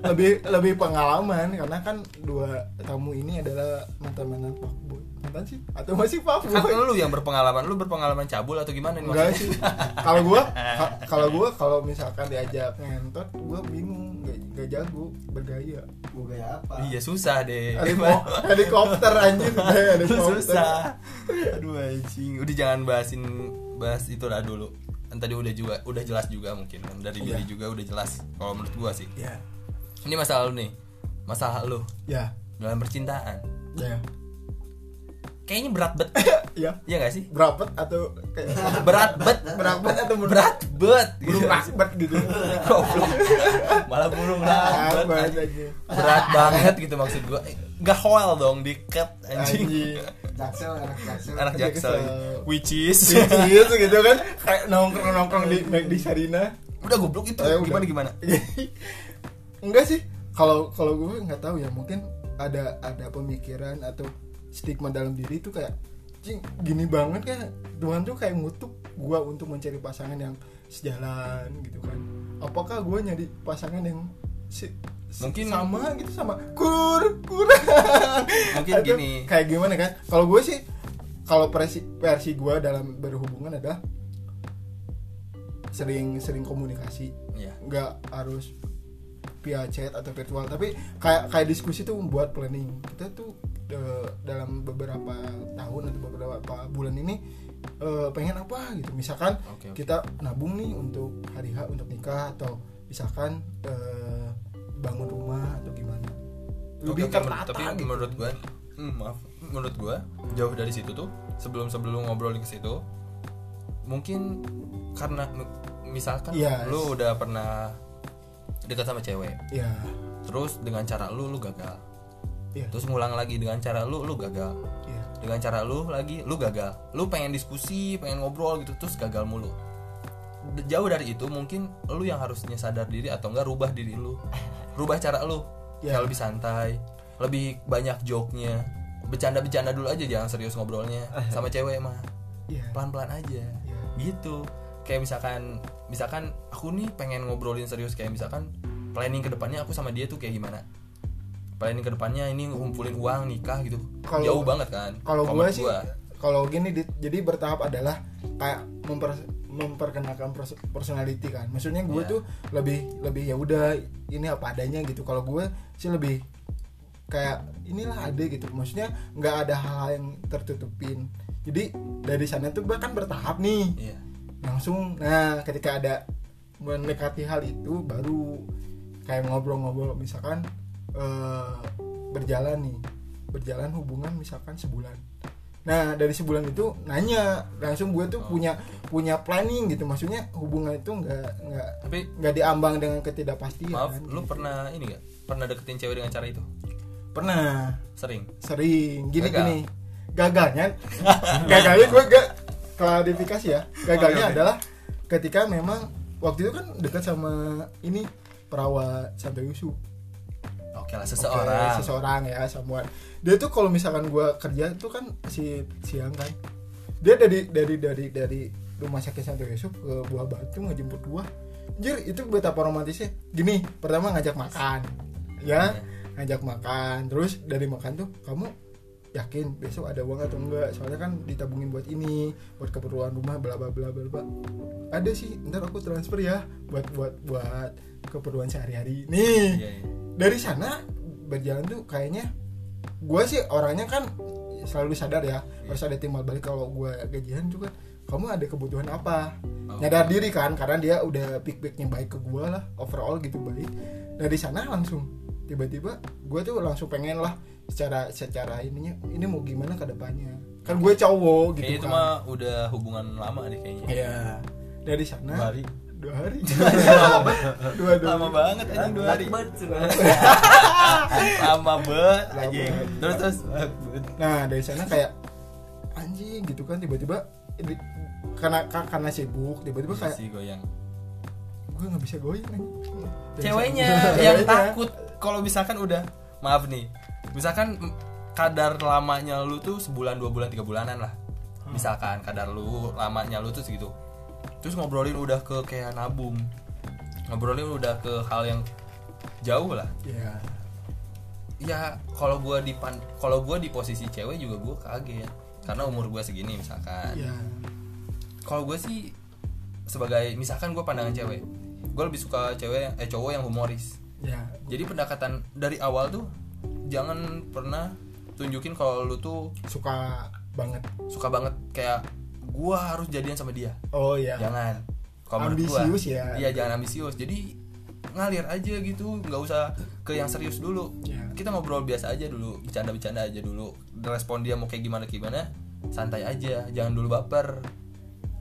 [SPEAKER 2] lebih lebih pengalaman karena kan dua tamu ini adalah mantan mantan fuckboy mantan sih? Atau masih
[SPEAKER 1] kan
[SPEAKER 2] fuckboy
[SPEAKER 1] lu yang berpengalaman lu berpengalaman cabul atau gimana nih
[SPEAKER 2] enggak sih. Kalau gue ka- kalau gue kalau misalkan diajak ngentot gue bingung. Nggak nggak jago bergaya.
[SPEAKER 3] Gue gaya apa?
[SPEAKER 1] Iya susah deh.
[SPEAKER 2] Heliko- helikopter anjir gaya helikopter
[SPEAKER 1] susah. Aduh anjing. Udah jangan bahasin bahas itu lah dulu kan tadi udah juga udah jelas juga mungkin kan. Dari
[SPEAKER 2] Iya.
[SPEAKER 1] Billy juga udah jelas kalau menurut gua sih.
[SPEAKER 2] Ya
[SPEAKER 1] ini masalah lu nih masalah lu.
[SPEAKER 2] Ya
[SPEAKER 1] dalam percintaan.
[SPEAKER 2] Ya
[SPEAKER 1] kayaknya berat bet.
[SPEAKER 2] Ya
[SPEAKER 1] ya gak sih?
[SPEAKER 2] Berapa atau kayak
[SPEAKER 1] berat bet.
[SPEAKER 2] Berapa atau
[SPEAKER 1] berat bet.
[SPEAKER 2] Belum rakbet gitu.
[SPEAKER 1] Malah burung
[SPEAKER 2] Ah,
[SPEAKER 1] lah berat banget gitu maksud gua. Nggak hoel dong di cut anjing.
[SPEAKER 2] Anjing.
[SPEAKER 3] Jaksel anak jaksel.
[SPEAKER 1] Anak jaksel. which is?
[SPEAKER 2] Iya gitu kan? Kayak nongkrong nongkrong di Mac di Sarina
[SPEAKER 1] udah goblok itu.
[SPEAKER 2] Eh, udah.
[SPEAKER 1] gimana gimana?
[SPEAKER 2] Enggak sih. Kalau kalau gue nggak tahu ya. Mungkin ada ada pemikiran atau stigma dalam diri itu kayak cing gini banget kan Tuhan tuh kayak ngutuk gue untuk mencari pasangan yang sejalan gitu kan. Apakah gue nyari pasangan yang si-
[SPEAKER 1] Mungkin-
[SPEAKER 2] sama gitu sama kur kurang
[SPEAKER 1] Mungkin
[SPEAKER 2] Atau
[SPEAKER 1] gini.
[SPEAKER 2] kayak gimana kan kalau gue sih kalau versi versi gue dalam berhubungan adalah sering sering komunikasi
[SPEAKER 1] Iya.
[SPEAKER 2] nggak harus via chat atau virtual tapi kayak kayak diskusi tuh membuat planning kita tuh eh, dalam beberapa tahun atau beberapa bulan ini eh, pengen apa gitu misalkan
[SPEAKER 1] Oke, oke.
[SPEAKER 2] kita nabung nih untuk hari H untuk nikah atau misalkan eh, bangun rumah atau gimana? Lebih
[SPEAKER 1] menur-
[SPEAKER 2] tertata
[SPEAKER 1] tapi
[SPEAKER 2] gitu.
[SPEAKER 1] menurut gua hmm, maaf menurut gua jauh dari situ tuh sebelum sebelum ngobrolin ke situ mungkin karena misalkan
[SPEAKER 2] Yes.
[SPEAKER 1] lu udah pernah dekat sama cewek
[SPEAKER 2] ya
[SPEAKER 1] terus dengan cara lu lu gagal.
[SPEAKER 2] Ya
[SPEAKER 1] terus ngulang lagi dengan cara lu lu gagal.
[SPEAKER 2] Ya
[SPEAKER 1] dengan cara lu lagi lu gagal. Lu pengen diskusi pengen ngobrol gitu terus gagal mulu. Jauh dari itu mungkin lu yang harusnya sadar diri atau enggak rubah diri lu rubah cara lu.
[SPEAKER 2] Ya.
[SPEAKER 1] kayak lebih santai lebih banyak joke-nya. Bercanda-bercanda dulu aja jangan serius ngobrolnya. Sama cewek mah.
[SPEAKER 2] Ya
[SPEAKER 1] pelan-pelan aja.
[SPEAKER 2] Ya
[SPEAKER 1] gitu. Kayak misalkan misalkan aku nih pengen ngobrolin serius kayak misalkan planning ke depannya aku sama dia tuh kayak gimana? Planning ke depannya ini ngumpulin uang nikah gitu.
[SPEAKER 2] Kalau-
[SPEAKER 1] jauh banget kan
[SPEAKER 2] kalau gue sih kalau gini Dit, jadi bertahap adalah kayak memper, memperkenalkan pers- personality kan. Maksudnya gue
[SPEAKER 1] Iya.
[SPEAKER 2] tuh lebih lebih ya udah ini apa adanya gitu. Kalau gue sih lebih kayak inilah ada gitu. Maksudnya nggak ada hal yang tertutupin. Jadi dari sana tuh bahkan bertahap nih.
[SPEAKER 1] Iya.
[SPEAKER 2] Langsung nah ketika ada mendekati hal itu baru kayak ngobrol-ngobrol misalkan eh, berjalan nih. Berjalan hubungan misalkan sebulan nah dari sebulan itu nanya langsung gue tuh
[SPEAKER 1] Oh,
[SPEAKER 2] punya punya planning gitu. Maksudnya hubungan itu nggak nggak
[SPEAKER 1] tapi
[SPEAKER 2] nggak diambang dengan ketidakpastian.
[SPEAKER 1] Maaf
[SPEAKER 2] gitu.
[SPEAKER 1] lu pernah ini gak pernah deketin cewek dengan cara itu?
[SPEAKER 2] Pernah.
[SPEAKER 1] Sering?
[SPEAKER 2] Sering. Gini
[SPEAKER 1] Gagal.
[SPEAKER 2] gini. Gagalnya gagalnya gue gak klarifikasi ya. Gagalnya
[SPEAKER 1] oke.
[SPEAKER 2] adalah ketika memang waktu itu kan dekat sama ini perawat Santo Yusuf
[SPEAKER 1] oke lah seseorang.
[SPEAKER 2] seseorang ya someone. Dia tuh kalau misalkan gue kerja tuh kan si siang kan. Dia dari dari dari dari rumah sakit Santo Yusuf ke Buah Batu ngejemput gua. Jir itu betapa romantisnya. Gini pertama ngajak makan ya. Ngajak makan terus dari makan tuh kamu yakin besok ada uang atau enggak. Soalnya kan ditabungin buat ini buat keperluan rumah bla bla bla bla bla. Ada sih ntar aku transfer ya buat buat buat keperluan sehari-hari. Nih
[SPEAKER 1] Iya, iya.
[SPEAKER 2] dari sana berjalan tuh kayaknya gue sih orangnya kan selalu sadar ya harus ada timbal balik kalau gue gajian juga. Kamu ada kebutuhan apa?
[SPEAKER 1] Oh.
[SPEAKER 2] nyadar diri kan karena dia udah pick picknya baik ke gue lah overall gitu baik. Dari sana langsung tiba-tiba gue tuh langsung pengen lah secara secara ininya ini mau gimana ke depannya. Kan gue cowok gitu
[SPEAKER 1] kayaknya itu
[SPEAKER 2] kan.
[SPEAKER 1] mah udah hubungan lama deh kayaknya.
[SPEAKER 2] Iya. Dari sana
[SPEAKER 3] Dua hari.
[SPEAKER 2] dua hari. Dua dua
[SPEAKER 1] lama banget anjing dua hari.
[SPEAKER 3] Cuma.
[SPEAKER 1] lama banget
[SPEAKER 2] Lama.
[SPEAKER 1] anjing. terus terus.
[SPEAKER 2] Nah dari sana kayak anjing gitu kan tiba-tiba karena ka- karena sibuk tiba-tiba kayak
[SPEAKER 1] sih goyang.
[SPEAKER 2] Gue nggak bisa goyang nih.
[SPEAKER 1] Ceweknya yang takut kalau misalkan udah maaf nih misalkan kadar lamanya lu tuh sebulan dua bulan tiga bulanan lah. Misalkan kadar lu lamanya lu tuh segitu. Terus ngobrolin udah ke kayak nabung. Ngobrolin udah ke hal yang jauh lah.
[SPEAKER 2] Iya.
[SPEAKER 1] ya kalau gua di pan kalau gua di posisi cewek juga gua kaget. Karena umur gua segini misalkan.
[SPEAKER 2] Iya.
[SPEAKER 1] kalau gue sih sebagai misalkan gue pandangan cewek. Gue lebih suka cewek eh cowok yang humoris
[SPEAKER 2] Ya.
[SPEAKER 1] jadi pendekatan dari awal tuh jangan pernah tunjukin kalau lu tuh
[SPEAKER 2] Suka banget.
[SPEAKER 1] suka banget kayak gue harus jadian sama dia
[SPEAKER 2] Oh iya.
[SPEAKER 1] jangan kalau menurut gua,
[SPEAKER 2] Ambisius ya.
[SPEAKER 1] iya jangan ambisius jadi ngalir aja gitu nggak usah ke yang serius dulu
[SPEAKER 2] Iya.
[SPEAKER 1] kita ngobrol biasa aja dulu bercanda-bercanda aja dulu respon dia mau kayak gimana gimana santai aja jangan dulu baper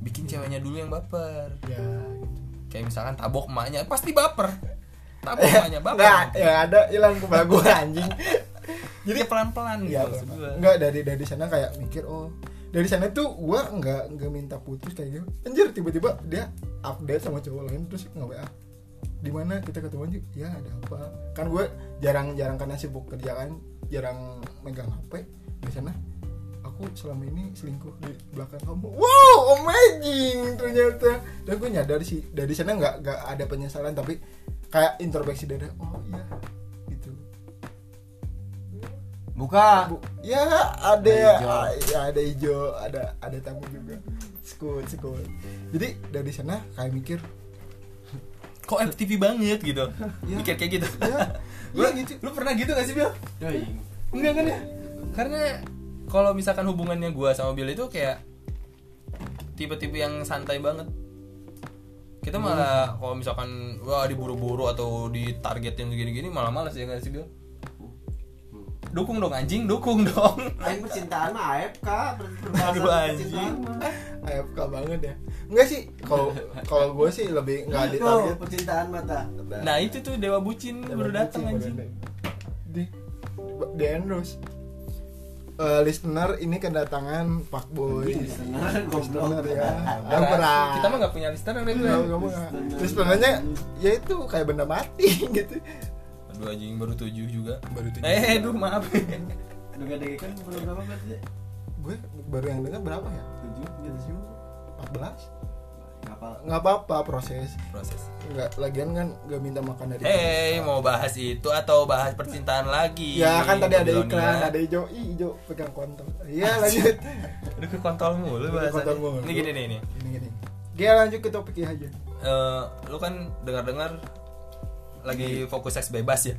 [SPEAKER 1] bikin ceweknya dulu yang baper
[SPEAKER 2] Ya. Gitu.
[SPEAKER 1] kayak misalkan tabok emaknya pasti baper tabok emaknya baper
[SPEAKER 2] Nggak, ya ada hilang kepala gue anjing.
[SPEAKER 1] jadi pelan-pelan gitu
[SPEAKER 2] Iya.
[SPEAKER 1] maksud gua.
[SPEAKER 2] Enggak dari dari sana kayak mikir oh dari sana tuh gue nggak nggak minta putus kayak gitu. Anjir tiba-tiba dia update sama cowok lain terus nggak wa di mana? Kita ketemu aja ya ada apa? Kan gue jarang-jarang karena sibuk kerjaan jarang megang hp di sana aku selama ini selingkuh di belakang kamu. Wow amazing ternyata. Dan gue nyadar sih dari sana nggak nggak ada penyesalan tapi kayak introspeksi dada oh iya gitu
[SPEAKER 3] Buka.
[SPEAKER 2] Bu, ya ada ya, ya ada hijau, ada ada tamu juga. Skut, skut. Jadi dari sana kayak mikir,
[SPEAKER 1] kok FTV banget gitu
[SPEAKER 2] Iya.
[SPEAKER 1] mikir kayak gitu
[SPEAKER 2] ya,
[SPEAKER 1] lu,
[SPEAKER 2] ya gitu.
[SPEAKER 1] lu pernah gitu gak sih Bill? Enggak kan ya karena kalau misalkan hubungannya gua sama Bill itu kayak tipe-tipe yang santai banget kita malah kalau misalkan wah diburu-buru atau ditargetin gini-gini malah males ya nggak sih Bill? Dukung dong anjing, dukung dong.
[SPEAKER 3] Aing percintaan mah AFK,
[SPEAKER 1] Aduh, anjing.
[SPEAKER 2] AFK banget ya. Enggak sih, kalau kalau gue sih lebih enggak di
[SPEAKER 3] Tuh,
[SPEAKER 2] target.
[SPEAKER 3] percintaan mata.
[SPEAKER 1] Nah itu tuh dewa bucin baru datang anjing.
[SPEAKER 2] Di di endorse. Eh, listener ini kedatangan Pak Boy.
[SPEAKER 3] Listener,
[SPEAKER 2] Listener ya.
[SPEAKER 1] Nah,
[SPEAKER 2] Yang berat.
[SPEAKER 1] kita mah gak punya listener deh gue.
[SPEAKER 2] Nggak. Listenernya ya itu kayak benda mati gitu.
[SPEAKER 1] Aduh anjing baru tujuh juga.
[SPEAKER 2] Baru tujuh.
[SPEAKER 1] Eh, aduh maaf.
[SPEAKER 3] Udah gede kan belum berapa berarti?
[SPEAKER 2] Gue baru yang dengar berapa ya?
[SPEAKER 3] Tujuh gitu.
[SPEAKER 2] 14.
[SPEAKER 3] Nggak apa
[SPEAKER 2] nggak apa-apa proses.
[SPEAKER 1] Proses.
[SPEAKER 2] Nggak lagian kan nggak minta makan dari
[SPEAKER 1] Hei, mau bahas itu atau bahas percintaan lagi?
[SPEAKER 2] ya kan tadi ada iklan ada hijau Ih, hijau pegang kontol. Iya lanjut.
[SPEAKER 1] Udah ke kontol mulu
[SPEAKER 2] kontol
[SPEAKER 1] bahasannya. Ini gini nih nih.
[SPEAKER 2] gini gini. Dia lanjut ke topiknya aja.
[SPEAKER 1] Eh, lu kan dengar-dengar lagi fokus seks bebas ya?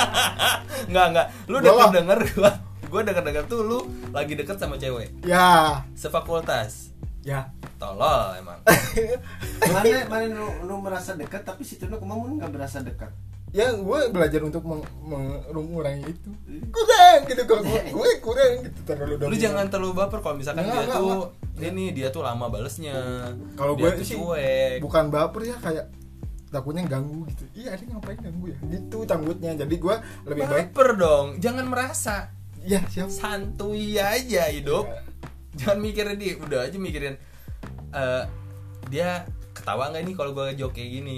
[SPEAKER 1] Enggak, enggak. Lu denger denger gua? Gua denger-denger tuh lu lagi deket sama cewek.
[SPEAKER 2] Ya.
[SPEAKER 1] Sefakultas.
[SPEAKER 2] Ya
[SPEAKER 1] Tolol emang.
[SPEAKER 3] mana mana lu, lu merasa dekat tapi si Tuna kemamun nggak berasa dekat
[SPEAKER 2] ya gue belajar untuk meng- mengurangi itu kurang gitu kalau gue gue kurang gitu terlalu
[SPEAKER 1] Lu
[SPEAKER 2] dominan.
[SPEAKER 1] jangan terlalu baper kalau misalkan
[SPEAKER 2] Enggak,
[SPEAKER 1] dia
[SPEAKER 2] enggak,
[SPEAKER 1] tuh ini dia tuh lama balesnya.
[SPEAKER 2] kalau gue sih
[SPEAKER 1] cuek.
[SPEAKER 2] bukan baper ya kayak takutnya ganggu gitu iya ini ngapain ganggu ya gitu takutnya jadi gue lebih baik
[SPEAKER 1] Baper dong, jangan merasa
[SPEAKER 2] ya siap
[SPEAKER 1] santuy aja hidup.
[SPEAKER 2] Iya.
[SPEAKER 1] Jangan mikirin dia, udah aja mikirin eh, dia ketawa nggak nih kalau gue jok kayak gini.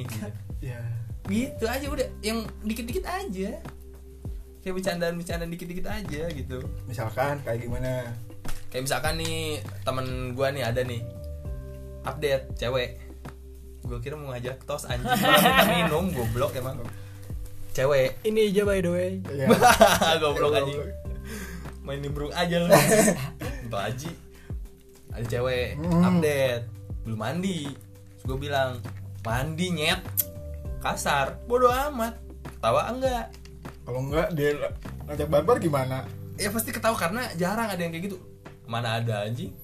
[SPEAKER 2] ya
[SPEAKER 1] gitu aja udah, yang dikit-dikit aja. Kayak bercandaan-bercandaan dikit-dikit aja gitu.
[SPEAKER 2] misalkan kayak gimana
[SPEAKER 1] Kayak misalkan nih temen gue nih ada nih update cewek. Gue kira mau ngajak tos anjing malah minta minum, goblok emang. Cewek.
[SPEAKER 4] Ini aja by the way.
[SPEAKER 2] ya
[SPEAKER 1] goblok anjing. Main nimbrung aja lu. Untuk Aji. Ada cewek
[SPEAKER 2] Hmm.
[SPEAKER 1] update, belum mandi. Terus gue bilang, "Mandi nyet." Kasar, bodoh amat. Ketawa enggak?
[SPEAKER 2] kalau enggak dia ngajak barbar gimana
[SPEAKER 1] Ya pasti ketawa karena jarang ada yang kayak gitu. Mana ada anjing?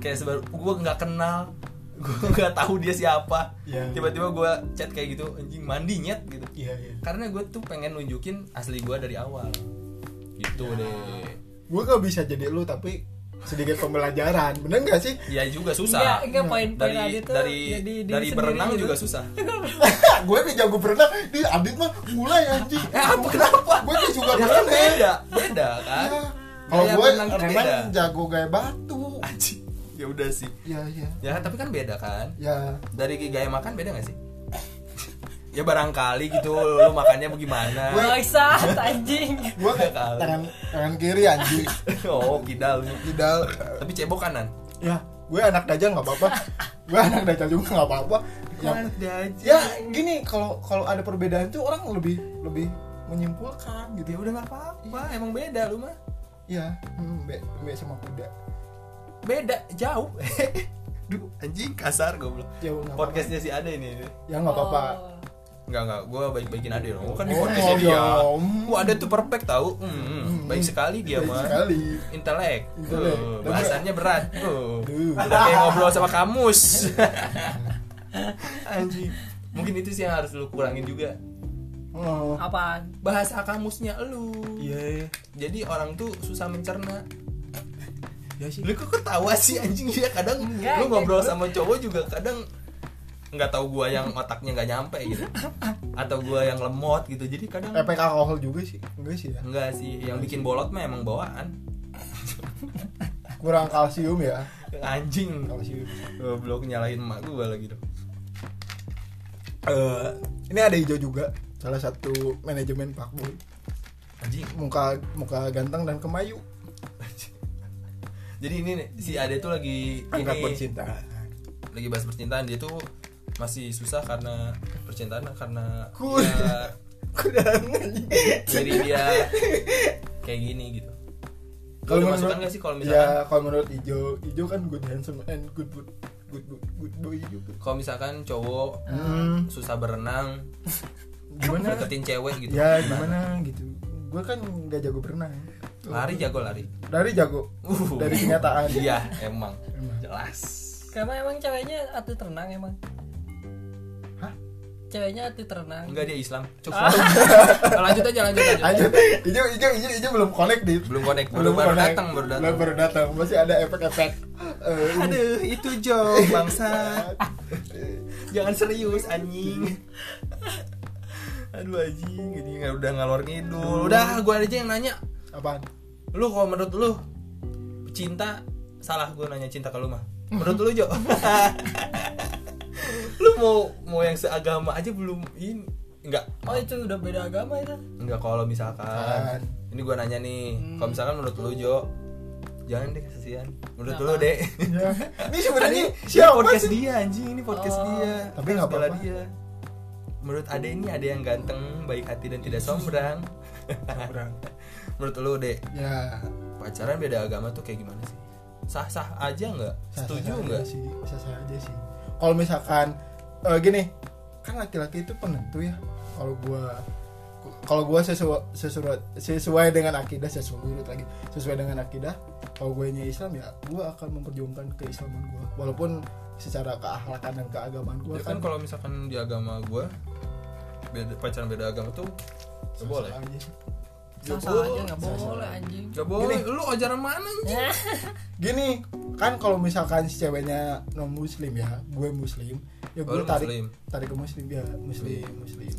[SPEAKER 1] Kayak sebaru gue nggak kenal, gue nggak tahu dia siapa.
[SPEAKER 2] Iya.
[SPEAKER 1] Tiba-tiba gue chat kayak gitu, anjing mandi nyet gitu.
[SPEAKER 2] iya iya
[SPEAKER 1] Karena gue tuh pengen nunjukin asli gue dari awal. Gitu deh.
[SPEAKER 2] gue gak bisa jadi lu tapi sedikit pembelajaran bener gak sih
[SPEAKER 1] Ya juga
[SPEAKER 4] Enggak,
[SPEAKER 1] susah.
[SPEAKER 4] enggak poin-poin
[SPEAKER 1] dari
[SPEAKER 4] Adit tuh
[SPEAKER 1] dari
[SPEAKER 4] jadi diri
[SPEAKER 1] dari
[SPEAKER 4] sendiri
[SPEAKER 1] berenang
[SPEAKER 4] gitu.
[SPEAKER 1] juga susah.
[SPEAKER 2] gue nih jago berenang di Adit mah mulai anjing
[SPEAKER 1] Eh apa kenapa?
[SPEAKER 2] gue tuh juga
[SPEAKER 1] Ya kan
[SPEAKER 2] berenang
[SPEAKER 1] beda, beda kan.
[SPEAKER 2] Ya. kalau
[SPEAKER 1] Gaya
[SPEAKER 2] gue
[SPEAKER 1] berenang tuh beda.
[SPEAKER 2] renang jago gaya batu
[SPEAKER 1] Anjing. Ya udah sih.
[SPEAKER 2] ya ya
[SPEAKER 1] Ya tapi kan beda kan.
[SPEAKER 2] ya
[SPEAKER 1] Dari gaya makan beda gak sih? Ya barangkali gitu lu makannya bagaimana.
[SPEAKER 4] Bangsat anjing.
[SPEAKER 2] gue
[SPEAKER 1] Ya
[SPEAKER 2] tangan tangan kiri anjing
[SPEAKER 1] oh, kidal.
[SPEAKER 2] Tidal
[SPEAKER 1] Tapi cebok kanan.
[SPEAKER 2] ya gue anak dajal nggak apa-apa gue anak dajal juga nggak apa-apa ya, ya gini kalau kalau ada perbedaan tuh orang lebih lebih menyimpulkan
[SPEAKER 1] Ya
[SPEAKER 2] gitu
[SPEAKER 1] udah gak apa-apa, emang beda lu mah.
[SPEAKER 2] ya hmm, be, be sama kuda
[SPEAKER 1] Beda, jauh. Duh, anjing kasar goblok.
[SPEAKER 2] jauh nggak.
[SPEAKER 1] Podcastnya si Ade ini.
[SPEAKER 2] ya nggak apa-apa
[SPEAKER 4] Oh.
[SPEAKER 1] Enggak enggak, gue baik-baikin Ade dong. Gua kan di
[SPEAKER 2] Oh,
[SPEAKER 1] podcastnya dia.
[SPEAKER 2] dong.
[SPEAKER 1] Wah, Ade tuh perfect tahu. Hmm, baik sekali dia
[SPEAKER 2] Baik
[SPEAKER 1] mah.
[SPEAKER 2] sekali
[SPEAKER 1] Intelek.
[SPEAKER 2] Intelek.
[SPEAKER 1] Uh, bahasannya berat. Uh, udah kayak ngobrol sama kamus. Anjing. Mungkin itu sih yang harus lu kurangin juga.
[SPEAKER 2] oh
[SPEAKER 4] Apaan?
[SPEAKER 1] Bahasa kamusnya lu.
[SPEAKER 2] iya
[SPEAKER 1] Jadi orang tuh susah mencerna.
[SPEAKER 2] ya sih
[SPEAKER 1] Lu kok ketawa sih anjing dia kadang
[SPEAKER 4] Enggak,
[SPEAKER 1] lu ngobrol
[SPEAKER 4] enggak.
[SPEAKER 1] sama cowok juga kadang nggak tahu gua yang otaknya nggak nyampe gitu. Atau gua yang lemot gitu. Jadi kadang
[SPEAKER 2] efek alkohol juga sih. Enggak sih ya?
[SPEAKER 1] Enggak sih. Yang bikin bolot mah emang bawaan.
[SPEAKER 2] Kurang kalsium ya?
[SPEAKER 1] Anjing.
[SPEAKER 2] Kalsium.
[SPEAKER 1] Goblok nyalahin emak gua lagi dong
[SPEAKER 2] Eh, ini ada hijau juga. Salah satu manajemen Pak Boy.
[SPEAKER 1] Anjing.
[SPEAKER 2] Muka muka ganteng dan kemayu.
[SPEAKER 1] Jadi ini si Ade tuh lagi
[SPEAKER 2] angkat
[SPEAKER 1] ini
[SPEAKER 2] bercinta
[SPEAKER 1] lagi bahas percintaan. Dia tuh masih susah karena percintaan karena
[SPEAKER 2] Ku-
[SPEAKER 1] ya,
[SPEAKER 2] kurang anjing.
[SPEAKER 1] diri dia kayak gini gitu.
[SPEAKER 2] Kalau
[SPEAKER 1] masukan gak sih kalau misalkan?
[SPEAKER 2] ya kalau menurut hijau hijau kan good handsome and good good good good, good boy juga
[SPEAKER 1] kalau misalkan cowok
[SPEAKER 2] Hmm.
[SPEAKER 1] susah berenang
[SPEAKER 2] gimana?
[SPEAKER 1] deketin cewek gitu.
[SPEAKER 2] Ya gimana? gitu. Gue kan nggak jago berenang.
[SPEAKER 1] Lari jago lari.
[SPEAKER 2] Dari jago.
[SPEAKER 1] Uh.
[SPEAKER 2] dari kenyataan.
[SPEAKER 1] Iya emang.
[SPEAKER 2] Emang.
[SPEAKER 1] jelas.
[SPEAKER 4] Karena emang ceweknya atlet renang emang. Ceweknya atlet renang.
[SPEAKER 1] enggak dia Islam. Cukup.
[SPEAKER 4] Ah.
[SPEAKER 1] lanjut aja lanjut aja.
[SPEAKER 2] Aja hijau hijau hijau hijau belum connect di
[SPEAKER 1] belum connect baru, baru
[SPEAKER 2] connect.
[SPEAKER 1] datang baru datang.
[SPEAKER 2] Belum baru datang. Masih ada efek-efek. Ini.
[SPEAKER 1] aduh itu joke bangsa. Jangan serius anjing. Aduh anjing. Ini nggak udah ngalor ngidul. Udah gua aja yang nanya.
[SPEAKER 2] Apaan?
[SPEAKER 1] Lu kalau menurut lu cinta salah gua nanya cinta ke lu mah. Menurut lu Jo? Lu mau mau yang seagama aja belum ini enggak
[SPEAKER 4] Oh itu udah beda agama itu.
[SPEAKER 1] enggak kalau misalkan
[SPEAKER 2] Kan.
[SPEAKER 1] ini gua nanya nih
[SPEAKER 4] Hmm.
[SPEAKER 1] kalau misalkan menurut lu Jo jangan deh kasihan menurut
[SPEAKER 4] Kenapa?
[SPEAKER 1] lu deh
[SPEAKER 2] ya. ini sebenarnya
[SPEAKER 1] Ini
[SPEAKER 2] siapa
[SPEAKER 1] podcast
[SPEAKER 2] sih
[SPEAKER 1] dia anjing ini podcast
[SPEAKER 4] Oh.
[SPEAKER 1] dia
[SPEAKER 2] Tapi nggak
[SPEAKER 1] bela
[SPEAKER 2] apa-apa.
[SPEAKER 1] dia menurut ade ini ada yang ganteng baik hati dan tidak sombong
[SPEAKER 2] Orang.
[SPEAKER 1] menurut lu deh
[SPEAKER 2] ya
[SPEAKER 1] pacaran beda agama tuh kayak gimana sih sah sah aja nggak setuju nggak
[SPEAKER 2] sih sah-sah aja sih kalau misalkan eh, gini kan laki-laki itu penentu ya. Kalau gua kalau gua sesuai sesuai sesuai dengan akidah sesuai lagi sesuai dengan akidah kalau gue nya Islam ya gua akan memperjuangkan keislaman gua. Walaupun secara keakhlakan dan keagamaan gua
[SPEAKER 1] ya kan kalau misalkan di agama gua beda pacaran beda agama tuh gak boleh.
[SPEAKER 2] Aja sih.
[SPEAKER 4] sah-sah aja nggak boleh anjing.
[SPEAKER 1] Gak boleh. Lu ajaran mana anjing?
[SPEAKER 4] Ya.
[SPEAKER 2] gini kan kalau misalkan si ceweknya non muslim ya gue muslim ya
[SPEAKER 1] Oh,
[SPEAKER 2] gue
[SPEAKER 1] lu
[SPEAKER 2] tarik
[SPEAKER 1] muslim.
[SPEAKER 2] tarik ke muslim ya muslim muslim.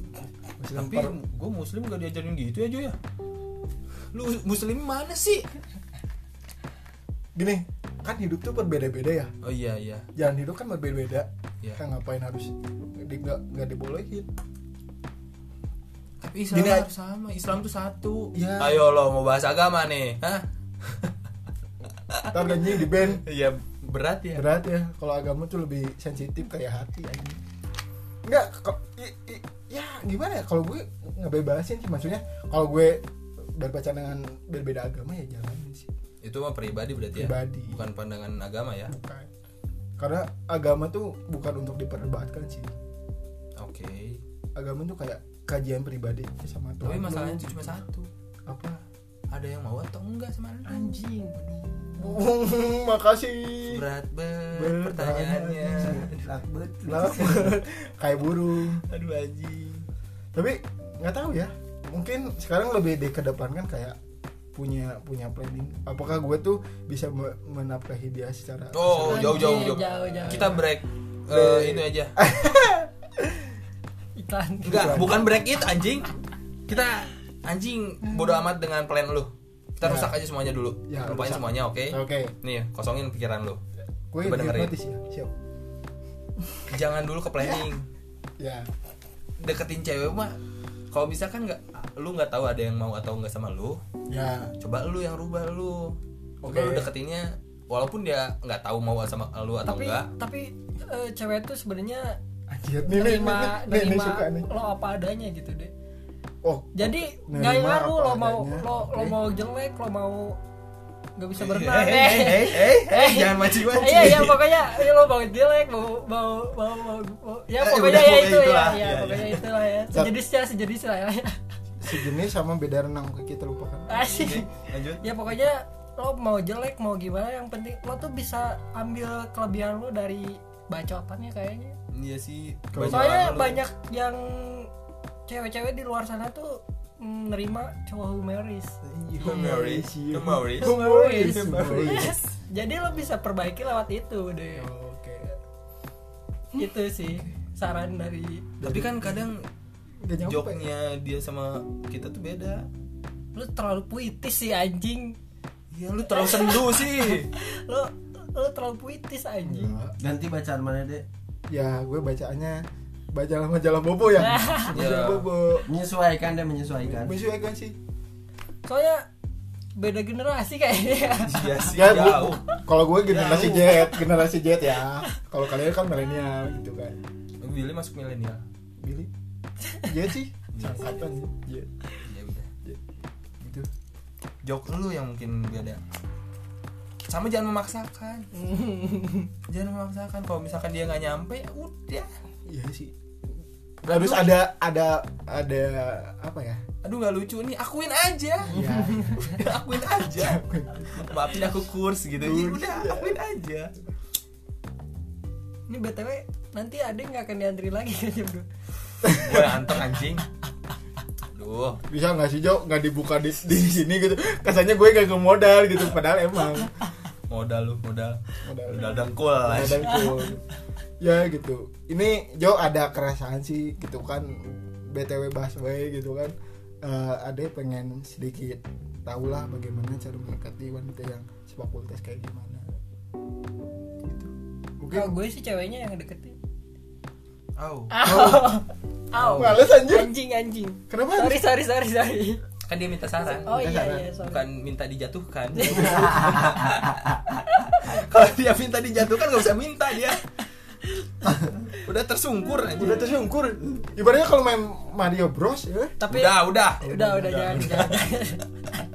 [SPEAKER 2] muslim
[SPEAKER 1] tapi
[SPEAKER 2] per-
[SPEAKER 1] gue muslim gak diajarin gitu ya Jo ya? Lu muslim mana sih?
[SPEAKER 2] Gini kan hidup tuh berbeda-beda ya.
[SPEAKER 1] Oh iya iya.
[SPEAKER 2] Jalan hidup kan berbeda-beda.
[SPEAKER 1] Iya.
[SPEAKER 2] kan ngapain harus di, nggak nggak dibolehin
[SPEAKER 1] Islam
[SPEAKER 2] Gini
[SPEAKER 1] harus sama Islam tuh satu.
[SPEAKER 2] Iya.
[SPEAKER 1] ayo lo mau bahas agama nih Hah?
[SPEAKER 2] ntar anjing di band.
[SPEAKER 1] Iya berat ya.
[SPEAKER 2] Berat ya kalau agama tuh lebih sensitif kayak hati anjing nggak kok ya gimana ya kalau gue ngebebasin sih maksudnya kalau gue berpacaran dengan berbeda agama ya jalanin sih.
[SPEAKER 1] Itu mah pribadi berarti ya?
[SPEAKER 2] Pribadi.
[SPEAKER 1] bukan pandangan agama ya?
[SPEAKER 2] Bukan. Karena agama tuh bukan untuk diperdebatkan sih.
[SPEAKER 1] Oke.
[SPEAKER 2] Agama tuh kayak kajian pribadi sama
[SPEAKER 1] tapi
[SPEAKER 2] Tuhan
[SPEAKER 1] masalahnya
[SPEAKER 2] lu.
[SPEAKER 1] tuh cuma satu.
[SPEAKER 2] Apa?
[SPEAKER 1] Ada yang mau atau enggak sama lu
[SPEAKER 4] anjing.
[SPEAKER 2] Makasih.
[SPEAKER 1] Berat banget
[SPEAKER 2] Berat
[SPEAKER 1] pertanyaannya.
[SPEAKER 2] banget. Lah, kayak burung.
[SPEAKER 1] Aduh anjing.
[SPEAKER 2] Tapi nggak tahu ya. Mungkin sekarang lebih dikedepankan kayak punya punya planning. Apakah gue tuh bisa me- menafkahi dia secara
[SPEAKER 1] oh jauh jauh jauh.
[SPEAKER 4] jauh, jauh.
[SPEAKER 1] kita break. Eh,
[SPEAKER 2] Break.
[SPEAKER 1] ini aja
[SPEAKER 4] iklan
[SPEAKER 1] enggak bukan break it anjing. Kita anjing bodo amat dengan plan lu. Kita
[SPEAKER 2] Ya.
[SPEAKER 1] rusak aja semuanya dulu.
[SPEAKER 2] Ya,
[SPEAKER 1] lupain
[SPEAKER 2] rusak.
[SPEAKER 1] semuanya oke?
[SPEAKER 2] Oke.
[SPEAKER 1] Nih kosongin pikiran lu.
[SPEAKER 2] Gue
[SPEAKER 1] dengerin.
[SPEAKER 2] ya siap.
[SPEAKER 1] Jangan dulu ke planning.
[SPEAKER 2] Ya.
[SPEAKER 1] Deketin cewek mah kalau misalkan nggak lu nggak tahu ada yang mau atau nggak sama lu.
[SPEAKER 2] Ya.
[SPEAKER 1] Coba lu yang rubah lu.
[SPEAKER 2] Oke.
[SPEAKER 1] lu deketinnya walaupun dia nggak tahu mau sama lu atau
[SPEAKER 4] tapi
[SPEAKER 1] enggak
[SPEAKER 4] tapi eh, cewek tuh sebenarnya
[SPEAKER 2] anjir nih nih nih,
[SPEAKER 4] nerima
[SPEAKER 2] nih, nih, nih, suka nih.
[SPEAKER 4] lo apa adanya gitu deh.
[SPEAKER 2] Oh
[SPEAKER 4] jadi nggak ngaruh lo mau
[SPEAKER 2] adanya.
[SPEAKER 4] lo lo
[SPEAKER 2] Oke.
[SPEAKER 4] mau jelek lo mau nggak bisa
[SPEAKER 1] Eh,
[SPEAKER 4] berenang
[SPEAKER 1] eh, eh, eh, eh, eh, jangan mancing mancing
[SPEAKER 4] iya iya pokoknya ya, lo mau jelek mau mau mau, mau, mau- ya
[SPEAKER 1] Eh,
[SPEAKER 4] pokoknya ya
[SPEAKER 1] pokoknya
[SPEAKER 4] itu ya
[SPEAKER 1] itulah.
[SPEAKER 4] ya
[SPEAKER 1] Iya,
[SPEAKER 4] pokoknya
[SPEAKER 1] iya.
[SPEAKER 4] itulah ya. Sejenisnya sejenis lah ya.
[SPEAKER 2] Sejenis sama beda renang kita lupakan.
[SPEAKER 4] Asik.
[SPEAKER 1] Lanjut.
[SPEAKER 4] Ya pokoknya lo mau jelek mau gimana yang penting lo tuh bisa ambil kelebihan lo dari bacotannya kayaknya
[SPEAKER 1] iya sih bacaan
[SPEAKER 4] soalnya
[SPEAKER 1] lu.
[SPEAKER 4] banyak yang cewek-cewek di luar sana tuh menerima cowok humoris
[SPEAKER 1] Humoris Humoris
[SPEAKER 4] Humoris.
[SPEAKER 2] Humoris.
[SPEAKER 4] jadi lo bisa perbaiki lewat itu deh
[SPEAKER 2] oke.
[SPEAKER 4] Itu sih saran dari
[SPEAKER 1] tapi kan kadang joknya dia sama kita tuh beda.
[SPEAKER 4] Lo terlalu puitis sih anjing.
[SPEAKER 1] Iya lu terlalu sendu sih.
[SPEAKER 4] Lo lo terlalu puitis anjing.
[SPEAKER 3] Ganti bacaan mana deh
[SPEAKER 2] ya gue bacaannya baca majalah bobo ya. Majalah
[SPEAKER 1] Ya.
[SPEAKER 2] bobo.
[SPEAKER 3] Menyesuaikan deh menyesuaikan.
[SPEAKER 2] Menyesuaikan sih.
[SPEAKER 4] Soalnya beda generasi kayaknya.
[SPEAKER 1] Iya sih
[SPEAKER 2] ya bu kalau gue generasi Z generasi Z ya. Kalau kalian kan milenial gitu kan.
[SPEAKER 1] Billy masuk milenial.
[SPEAKER 2] Billy Z sih? Sangkatan Z
[SPEAKER 1] ya udah.
[SPEAKER 2] Gitu.
[SPEAKER 1] Jok lu yang mungkin beda sama jangan memaksakan. Jangan memaksakan. Kalau misalkan dia nggak nyampe ya udah.
[SPEAKER 2] Iya sih. Harus ada ada ada apa ya?
[SPEAKER 1] Aduh nggak lucu nih. Akuin aja.
[SPEAKER 2] Ya
[SPEAKER 1] akuin aja. Maafin aku kurs gitu. Ya udah
[SPEAKER 2] ya.
[SPEAKER 1] akuin aja.
[SPEAKER 4] Ini btw nanti ada nggak akan diantri lagi kayaknya bro.
[SPEAKER 1] Gue antar anjing. Aduh
[SPEAKER 2] bisa nggak sih Jo? Nggak dibuka di, di sini gitu. Kesannya gue gak ke modal gitu padahal emang
[SPEAKER 1] modal lu modal
[SPEAKER 2] modal
[SPEAKER 1] modal dengkul lah
[SPEAKER 2] modal cool. ya gitu ini Jo ada keresahan sih gitu kan btw busway gitu kan Eh ada pengen sedikit tahu lah bagaimana cara mendekati wanita yang sefakultas kayak gimana gitu mungkin
[SPEAKER 4] kalau gue sih ceweknya yang deketin
[SPEAKER 1] Au.
[SPEAKER 4] Au. Au.
[SPEAKER 2] males anjir
[SPEAKER 4] Anjing anjing.
[SPEAKER 2] kenapa
[SPEAKER 4] Sorry sorry sorry sorry.
[SPEAKER 1] Kan dia minta saran.
[SPEAKER 4] Oh iya
[SPEAKER 2] saran.
[SPEAKER 4] iya, sorry.
[SPEAKER 1] bukan minta dijatuhkan. Kalau dia minta dijatuhkan gak usah minta dia. Udah tersungkur aja.
[SPEAKER 2] Udah tersungkur. Ibaratnya kalau main Mario Bros ya.
[SPEAKER 4] Tapi
[SPEAKER 1] udah udah.
[SPEAKER 4] Udah udah jangan jangan.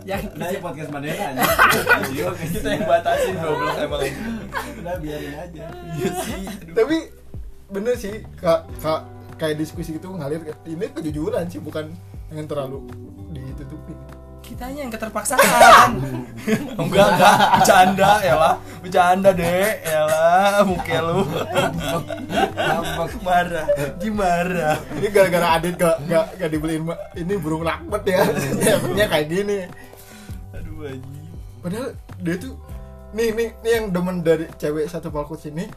[SPEAKER 4] Jangan.
[SPEAKER 3] Nah, ini podcast mana aja. Iya,
[SPEAKER 1] kita yang batasin goblok emang
[SPEAKER 3] Udah biarin aja.
[SPEAKER 1] iya sih.
[SPEAKER 2] Tapi bener sih kak kak kayak diskusi itu ngalir. Ini kejujuran sih bukan yang terlalu
[SPEAKER 1] kitanya yang keterpaksaan. Enggak enggak. Bercanda ya lah bercanda deh ya lah muka lu. Marah. Gimana?
[SPEAKER 2] Ini gara-gara Adit gak, gak, gak dibeliin ini burung lakbet ya. Efeknya kayak gini.
[SPEAKER 1] Aduh anjing.
[SPEAKER 2] Padahal dia tuh nih nih nih yang demen dari cewek satu palkut sini.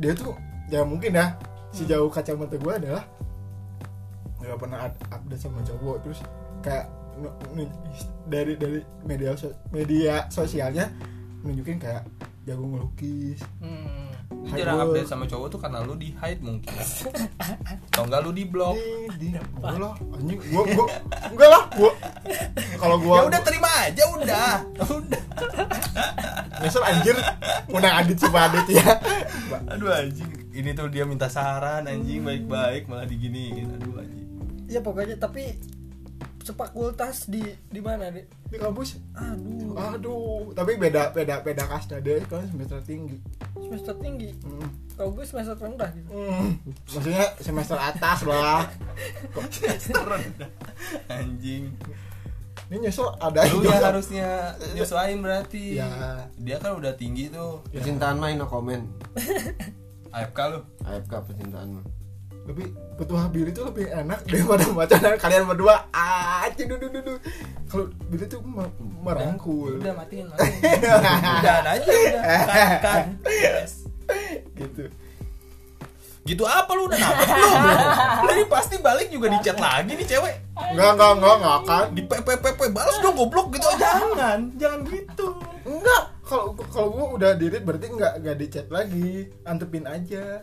[SPEAKER 2] Dia tuh ya mungkin ya sejauh kacamata gue adalah nggak pernah up- update sama cowok. Terus kayak dari dari media so- media sosialnya nunjukin kayak jago ngelukis
[SPEAKER 4] Hmm.
[SPEAKER 1] Lu
[SPEAKER 2] Hide
[SPEAKER 1] jarang
[SPEAKER 2] work.
[SPEAKER 1] update sama cowok tuh karena lu di hide mungkin. Atau enggak lu di blok
[SPEAKER 2] di di enggak lah anjing. Gua gua enggak lah gua. Kalau gua
[SPEAKER 1] ya udah terima aja udah. Udah.
[SPEAKER 2] Nyesel anjir. Undang Adit sama Adit ya.
[SPEAKER 1] Aduh anjing. Ini tuh dia minta saran anjing baik-baik malah diginiin. Aduh anjing.
[SPEAKER 4] Ya pokoknya tapi sefakultas di di mana deh?
[SPEAKER 2] di kampus
[SPEAKER 4] Aduh,
[SPEAKER 2] aduh tapi beda beda beda kasta deh kan semester tinggi
[SPEAKER 4] semester tinggi.
[SPEAKER 2] Hmm.
[SPEAKER 4] Kalau gue semester rendah gitu.
[SPEAKER 2] Hmm. maksudnya semester atas lah
[SPEAKER 1] rendah anjing
[SPEAKER 2] ini nyesel ada
[SPEAKER 1] lu yang harusnya nyesuaiin berarti
[SPEAKER 2] Ya.
[SPEAKER 1] dia kan udah tinggi tuh
[SPEAKER 3] Percintaan mah no comment.
[SPEAKER 1] AFK lu
[SPEAKER 3] AFK percintaan mah.
[SPEAKER 2] Tapi petua Billy itu lebih enak daripada pacaran kalian berdua. Ah dudu dudu dudu kalau Billy tuh me- merangkul.
[SPEAKER 1] Udah matiin matiin udah aja udah. Kan, kan. Yes.
[SPEAKER 2] gitu.
[SPEAKER 1] Gitu apa lu udah nangkep lu lu ini pasti balik juga di chat lagi nih cewek.
[SPEAKER 2] Enggak enggak enggak enggak akan
[SPEAKER 1] di PPPP balas dong goblok gitu. Jangan jangan gitu.
[SPEAKER 2] Enggak. Kalau kalau gua udah dirit berarti enggak enggak di chat lagi. Antepin aja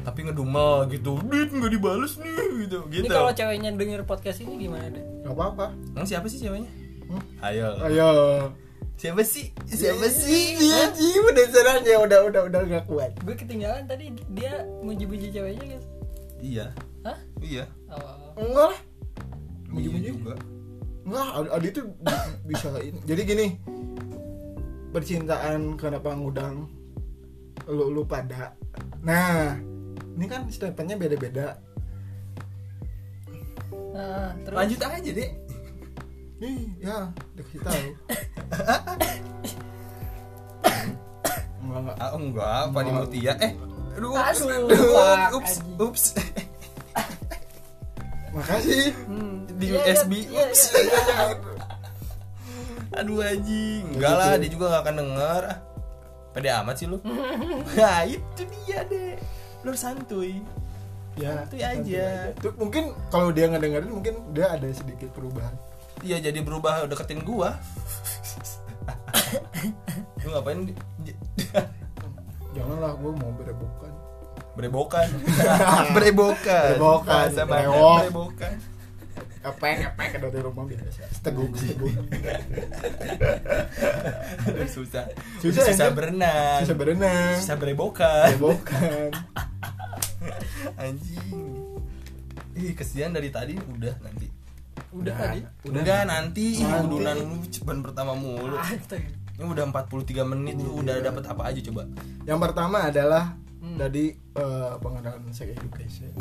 [SPEAKER 1] tapi ngedumel gitu dit nggak dibales nih gitu
[SPEAKER 4] Ini
[SPEAKER 1] gitu
[SPEAKER 4] kalau ceweknya denger podcast ini gimana deh?
[SPEAKER 2] enggak apa-apa
[SPEAKER 1] emang siapa sih ceweknya
[SPEAKER 2] Hmm?
[SPEAKER 1] ayo
[SPEAKER 2] ayo
[SPEAKER 1] siapa sih siapa sih
[SPEAKER 2] iya iya udah serang ya udah udah udah enggak kuat
[SPEAKER 4] Gue ketinggalan tadi dia muji-muji ceweknya guys.
[SPEAKER 1] iya
[SPEAKER 4] Hah?
[SPEAKER 1] iya
[SPEAKER 4] Oh.
[SPEAKER 2] enggak lah
[SPEAKER 1] iya
[SPEAKER 2] Muji-muji?
[SPEAKER 1] juga
[SPEAKER 2] Enggak, Adi, tuh bi- bisa ini. Jadi gini, percintaan kenapa ngundang lu lu pada. Nah, ini kan stepnya beda-beda.
[SPEAKER 4] Terus?
[SPEAKER 1] Lanjut aja deh
[SPEAKER 2] Nih, ya, dikasih tahu. enggak enggak.
[SPEAKER 1] ah enggak. Fadi Mutia? Eh aduh ups.
[SPEAKER 4] Aduh,
[SPEAKER 1] ups. ups.
[SPEAKER 2] Makasih.
[SPEAKER 4] Hmm,
[SPEAKER 1] di
[SPEAKER 4] iya,
[SPEAKER 1] USB
[SPEAKER 4] iya, iya,
[SPEAKER 1] ups
[SPEAKER 4] iya.
[SPEAKER 1] aduh anjing. Enggak lah dia juga gak akan denger. Ah pede amat sih lu. Nah itu dia deh lu harus santuy.
[SPEAKER 2] Ya,
[SPEAKER 1] Santuy aja.
[SPEAKER 2] Tuh, mungkin kalau dia ngedengerin mungkin dia ada sedikit perubahan.
[SPEAKER 1] iya jadi berubah deketin gua. Lu ngapain
[SPEAKER 2] Janganlah gue mau berebokan.
[SPEAKER 1] berebokan. Berebokan.
[SPEAKER 2] Berebokan,
[SPEAKER 1] berebokan
[SPEAKER 2] Epek epek dari rumah biasa. Seteguk seteguk.
[SPEAKER 1] Aduh, susah
[SPEAKER 2] Susah,
[SPEAKER 1] susah, berenang
[SPEAKER 2] Bisa berenang.
[SPEAKER 1] susah berebokan
[SPEAKER 2] Berebokan.
[SPEAKER 1] anjing ih kesian dari tadi udah nanti
[SPEAKER 4] Udah
[SPEAKER 2] Nah,
[SPEAKER 4] tadi.
[SPEAKER 1] udah nanti
[SPEAKER 2] Nanti.
[SPEAKER 1] udunan lu ceban pertama mulu
[SPEAKER 4] Astaga.
[SPEAKER 1] ini udah 43 menit lu udah dapat apa aja coba
[SPEAKER 2] Yang pertama adalah
[SPEAKER 4] Hmm.
[SPEAKER 2] dari eh, pengenalan sex education.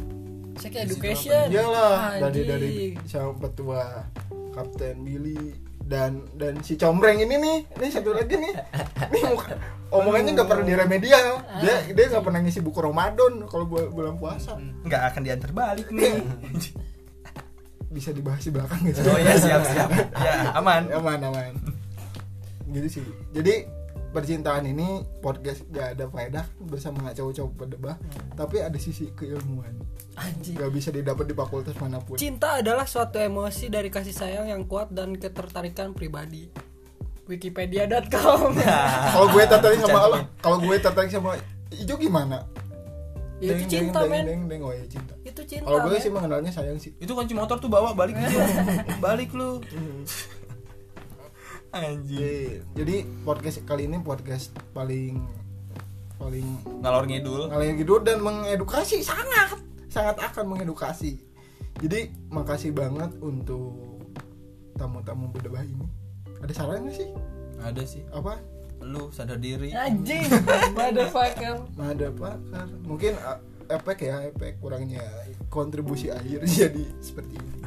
[SPEAKER 1] Situ
[SPEAKER 4] education.
[SPEAKER 2] Iyalah dari dari sama petua Kapten Billy dan dan si combreng ini nih, ini satu lagi nih. Nih muka, omongannya nggak pernah diremedial. Dia dia nggak pernah ngisi buku Ramadan kalau bu- bulan puasa.
[SPEAKER 1] nggak akan diantar balik nih
[SPEAKER 2] Bisa dibahas di belakang gitu.
[SPEAKER 1] oh ya siap siap ya aman
[SPEAKER 2] aman aman. Gitu sih. Jadi percintaan ini podcast gak ada faedah bersama cowok-cowok berdebah, tapi ada sisi keilmuan.
[SPEAKER 4] Anjing.
[SPEAKER 2] Gak bisa didapat di fakultas mana pun.
[SPEAKER 4] Cinta adalah suatu emosi dari kasih sayang yang kuat dan ketertarikan pribadi. Wikipedia.com.
[SPEAKER 2] Kalau gue tertarik sama. Allah, kalau gue tertarik sama Ijo gimana?
[SPEAKER 4] Ya, itu
[SPEAKER 2] Deng,
[SPEAKER 4] cinta,
[SPEAKER 2] deng,
[SPEAKER 4] men.
[SPEAKER 2] deng, deng, deng. oh ya cinta.
[SPEAKER 4] Itu itu cinta
[SPEAKER 2] kalau gue sih mengenalnya sayang sih
[SPEAKER 1] itu kunci motor tuh bawa balik balik lu anjing.
[SPEAKER 2] Jadi, podcast kali ini podcast paling paling
[SPEAKER 1] ngalor ngidul.
[SPEAKER 2] Ngalih hidup dan mengedukasi sangat sangat akan mengedukasi. Jadi makasih banget untuk tamu-tamu berdebah ini. Ada saran nggak sih?
[SPEAKER 1] Ada sih.
[SPEAKER 2] Apa?
[SPEAKER 1] Lu sadar diri.
[SPEAKER 4] Anjing. Motherfucker.
[SPEAKER 2] Ada pakar mungkin uh, efek ya efek kurangnya kontribusi air jadi seperti ini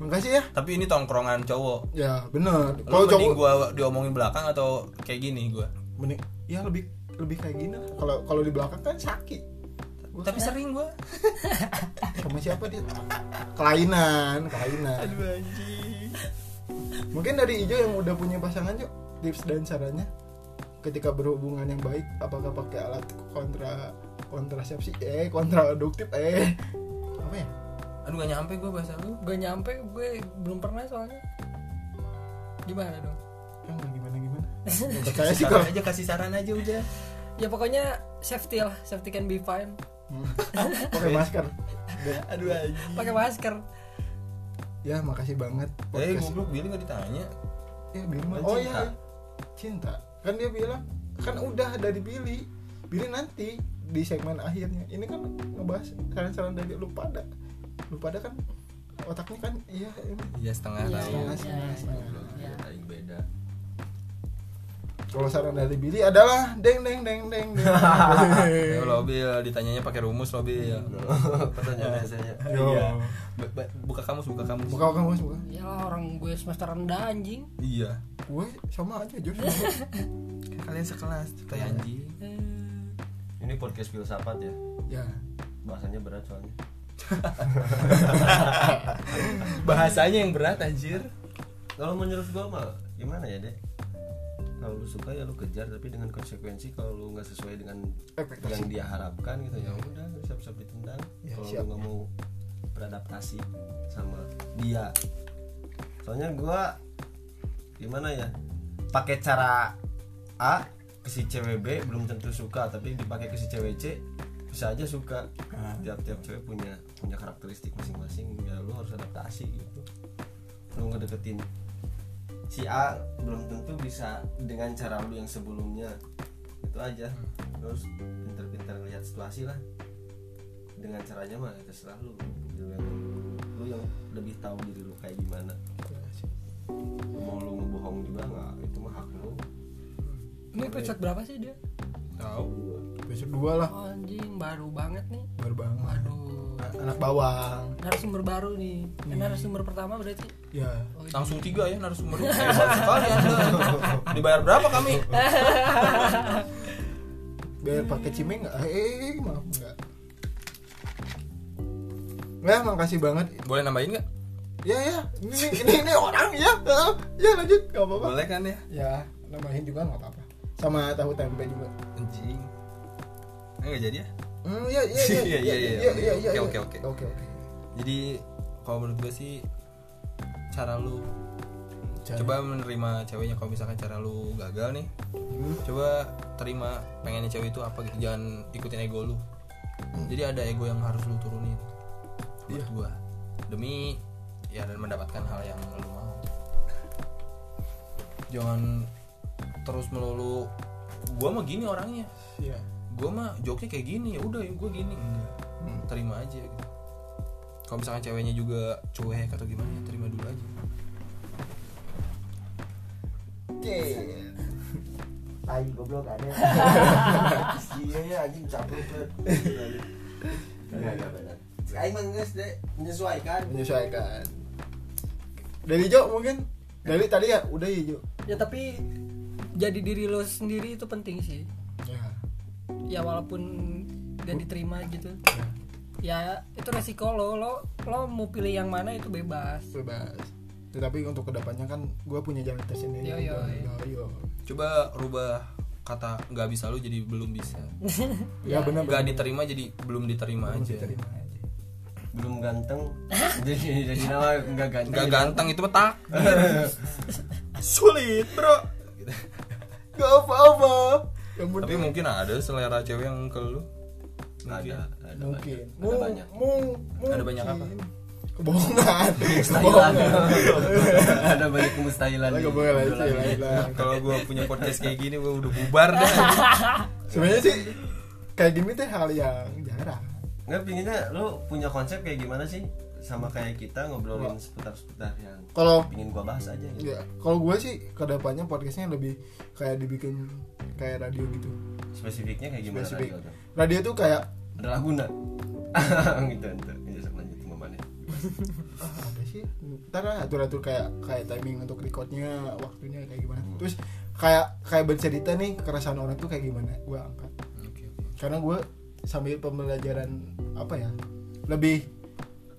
[SPEAKER 2] makasih ya.
[SPEAKER 1] Tapi ini tongkrongan cowok.
[SPEAKER 2] Ya bener kalau cowok
[SPEAKER 1] gua diomongin belakang atau kayak gini gua?
[SPEAKER 2] Mending ya lebih lebih kayak gini lah. kalau kalau di belakang kan sakit. Gua
[SPEAKER 1] tapi sering gua.
[SPEAKER 2] Sama siapa dia? Kelainan kelainan.
[SPEAKER 1] Anjing.
[SPEAKER 2] Mungkin dari Ijo yang udah punya pasangan yuk tips dan sarannya. Ketika berhubungan yang baik apakah pakai alat kontra kontrasepsi? Eh kontraduktif eh. Apa ya
[SPEAKER 1] aduh gak nyampe gua bahasa lu
[SPEAKER 4] gue nyampe gue belum pernah soalnya. Gimana dong?
[SPEAKER 2] Kan gimana gimana? Nggak percaya sih
[SPEAKER 1] saran
[SPEAKER 2] kalau
[SPEAKER 1] aja kasih saran aja udah.
[SPEAKER 4] Ya pokoknya safety lah. Safety can be fine.
[SPEAKER 2] Hmm. pakai masker.
[SPEAKER 1] Aduh anjing.
[SPEAKER 4] Pakai masker.
[SPEAKER 2] Ya makasih banget.
[SPEAKER 1] Eh
[SPEAKER 2] podcast.
[SPEAKER 1] goblok Billy gak ditanya?
[SPEAKER 2] Ya Billy mah-
[SPEAKER 1] Oh,
[SPEAKER 2] oh
[SPEAKER 1] cinta.
[SPEAKER 2] iya. Cinta. Kan dia bilang kan udah dari Billy. Billy nanti di segmen akhirnya. Ini kan ngebahas saran-saran dari lu pada lu pada kan otaknya kan iya ini
[SPEAKER 1] iya setengah
[SPEAKER 4] Iya,
[SPEAKER 1] tahu
[SPEAKER 4] iya,
[SPEAKER 2] setengah,
[SPEAKER 4] iya,
[SPEAKER 2] setengah.
[SPEAKER 4] iya.
[SPEAKER 1] Aing beda
[SPEAKER 2] kalau saran dari Billy adalah deng deng deng deng deng
[SPEAKER 1] Ya lo Bil, ditanyanya pakai rumus lo Bil.
[SPEAKER 3] pertanyaan saya.
[SPEAKER 1] Iya. Bu- bu- Buka kamus, buka kamus.
[SPEAKER 2] buka buka buka buka
[SPEAKER 4] ya lah, orang gue semester rendah anjing
[SPEAKER 1] Iya.
[SPEAKER 2] gue sama aja
[SPEAKER 1] Kan kalian sekelas, kayak anjing.
[SPEAKER 4] Eh,
[SPEAKER 3] ini podcast filsafat ya
[SPEAKER 2] ya
[SPEAKER 3] bahasanya berat soalnya
[SPEAKER 1] Bahasanya yang berat anjir.
[SPEAKER 3] kalau menurut gua mah gimana ya dek kalau lu suka ya lu kejar tapi dengan konsekuensi kalau lu nggak sesuai dengan
[SPEAKER 2] Ekspektasi.
[SPEAKER 3] yang dia harapkan gitu ya udah siap-siap ditendang
[SPEAKER 2] Ya,
[SPEAKER 3] kalau
[SPEAKER 2] siap.
[SPEAKER 3] lu nggak mau beradaptasi sama dia soalnya gua gimana ya pakai cara A ke si cewek B belum tentu suka tapi dipakai ke si cewek C bisa aja suka
[SPEAKER 2] Ah.
[SPEAKER 3] tiap-tiap cewek punya punya karakteristik masing-masing ya lu harus adaptasi gitu. Lu ngedeketin si A belum tentu bisa dengan cara lu yang sebelumnya. Itu aja. Terus pinter-pinter lihat situasi lah. Dengan caranya mah ya terserah lu. Lu yang, lu yang lebih tahu diri lu kayak gimana. Mau lu ngebohong juga nggak? Itu mah hak lu.
[SPEAKER 4] Ini episode berapa sih dia?
[SPEAKER 1] Tahu.
[SPEAKER 2] besok dua lah.
[SPEAKER 4] Oh, anjing baru banget nih.
[SPEAKER 2] Baru banget.
[SPEAKER 4] Waduh
[SPEAKER 2] anak bawang
[SPEAKER 4] narasumber baru nih Eh, narasumber pertama berarti
[SPEAKER 2] ya
[SPEAKER 4] oh, iya.
[SPEAKER 1] Langsung tiga ya narasumber. Hebat sekali Anda. Dibayar berapa kami?
[SPEAKER 2] biar pakai cimeng nggak eh maaf nggak ya makasih banget
[SPEAKER 1] Boleh nambahin nggak?
[SPEAKER 2] ya ya ini ini, ini orang ya ya lanjut nggak apa-apa
[SPEAKER 1] Boleh kan ya?
[SPEAKER 2] ya nambahin juga nggak apa-apa sama tahu tempe juga
[SPEAKER 1] Anjing. Enggak jadi ya?
[SPEAKER 2] Hmm ya ya ya.
[SPEAKER 1] Iya,
[SPEAKER 2] ya
[SPEAKER 1] iya, iya,
[SPEAKER 2] ya ya ya
[SPEAKER 1] oke, oke, oke.
[SPEAKER 2] oke
[SPEAKER 1] Jadi kalau menurut gue sih cara lu
[SPEAKER 2] Cara-
[SPEAKER 1] coba menerima ceweknya kalau misalkan cara lu gagal nih
[SPEAKER 2] Hmm.
[SPEAKER 1] coba terima pengennya cewek itu apa gitu. Jangan ikutin ego lu. Jadi ada ego yang harus lu turunin. Buat
[SPEAKER 2] Iya.
[SPEAKER 1] gua. Demi ya dan mendapatkan hal yang lu mau. Jangan terus melulu. Gua mah gini orangnya.
[SPEAKER 2] Iya.
[SPEAKER 1] Gua mah joknya kayak gini ya udah ya gua gini enggak.
[SPEAKER 2] Hmm.
[SPEAKER 1] terima aja gitu. Kalau misalkan ceweknya juga cuek atau gimana ya terima dulu aja.
[SPEAKER 2] Oke.
[SPEAKER 3] tai goblok ada. Iya ya anjing tuh enggak enggak benar. Aing mah geus deh menyesuaikan.
[SPEAKER 2] Menyesuaikan. Dari Jo mungkin? Dari tadi ya udah ya Jo?
[SPEAKER 4] Ya tapi jadi diri lo sendiri itu penting sih
[SPEAKER 2] ya
[SPEAKER 4] ya walaupun gak diterima gitu. Ya itu resiko lo lo lo mau pilih yang mana itu bebas.
[SPEAKER 2] Bebas. Tetapi untuk ke depannya kan gue punya jalan tersendiri
[SPEAKER 4] Yo, yo,
[SPEAKER 2] yo, yo.
[SPEAKER 1] coba rubah kata nggak bisa lu jadi belum bisa.
[SPEAKER 2] Ya benar
[SPEAKER 1] nggak diterima jadi belum diterima aja.
[SPEAKER 2] diterima aja.
[SPEAKER 3] Belum ganteng. Jadi jadi nama enggak ganteng.
[SPEAKER 1] Nggak ganteng itu petak sulit bro.
[SPEAKER 2] Gak apa-apa
[SPEAKER 1] tapi mungkin ada selera cewek yang ke lu? Mungkin.
[SPEAKER 3] ada ada
[SPEAKER 2] mungkin.
[SPEAKER 3] banyak.
[SPEAKER 2] Mu-
[SPEAKER 3] ada banyak.
[SPEAKER 2] Mu-
[SPEAKER 1] Ada banyak apa?
[SPEAKER 2] mungkin. kebohongan. Kebohongan.
[SPEAKER 3] Ada banyak kemustahilan.
[SPEAKER 1] Kalau gue punya podcast kayak gini gue udah bubar dah.
[SPEAKER 2] sebenarnya sih kayak gini tuh hal yang jarang.
[SPEAKER 3] Nggak pinginnya lu punya konsep kayak gimana sih sama kayak kita ngobrolin seputar-seputar yang
[SPEAKER 2] kalau
[SPEAKER 3] pingin gua bahas aja gitu.
[SPEAKER 2] Ya kalau gue sih ke depannya podcastnya lebih kayak dibikin kayak radio gitu.
[SPEAKER 3] Spesifiknya kayak gimana
[SPEAKER 2] Spesifik.
[SPEAKER 3] radio tuh?
[SPEAKER 2] radio tuh kayak
[SPEAKER 3] ada laguna gitu gitu bisa lanjut ke mana
[SPEAKER 2] ah, ada sih. Ntar lah atur-atur kayak kayak timing untuk recordnya waktunya kayak gimana.
[SPEAKER 3] Hmm.
[SPEAKER 2] terus kayak kayak bercerita nih keresahan orang tuh kayak gimana? Gue angkat.
[SPEAKER 1] Oke.
[SPEAKER 2] karena gue sambil pembelajaran apa ya? Lebih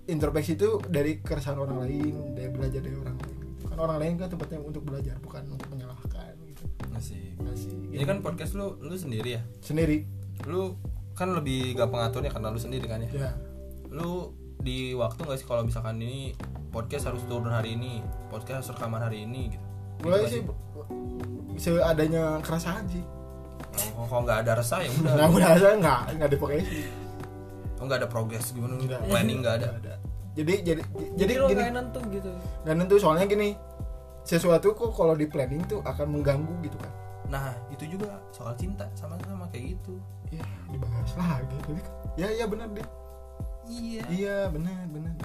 [SPEAKER 2] introspeksi itu dari keresahan orang lain dari belajar dari orang lain kan orang lain kan tempatnya untuk belajar bukan untuk menyalahkan gitu
[SPEAKER 1] Asik.
[SPEAKER 2] Asik.
[SPEAKER 1] Ini kan podcast lu lu sendiri ya.
[SPEAKER 2] sendiri
[SPEAKER 1] Lu kan lebih gampang ngaturnya karena lu sendiri kan ya.
[SPEAKER 2] ya
[SPEAKER 1] Lu di waktu nggak sih kalau misalkan ini podcast harus turun hari ini, podcast harus rekaman hari ini gitu.
[SPEAKER 2] gue
[SPEAKER 1] Gitu
[SPEAKER 2] sih
[SPEAKER 1] nggak
[SPEAKER 2] seadanya keresahan sih
[SPEAKER 1] Oh, kalau nggak ada resah ya udah.
[SPEAKER 2] nggak merasa nggak nggak ada pokoknya sih
[SPEAKER 1] Oh, nggak ada progres gimana?
[SPEAKER 2] Nggak.
[SPEAKER 1] Planning nggak ada.
[SPEAKER 2] Nggak ada jadi jadi
[SPEAKER 4] jadi
[SPEAKER 2] jadi
[SPEAKER 4] kayak nentu gitu
[SPEAKER 2] dan tentu soalnya gini sesuatu kok kalau di planning tuh akan mengganggu gitu kan
[SPEAKER 1] Nah, itu juga soal cinta sama-sama kayak gitu.
[SPEAKER 2] ya dibahas lagi Jadi, ya ya benar deh
[SPEAKER 1] Iya.
[SPEAKER 2] iya benar benar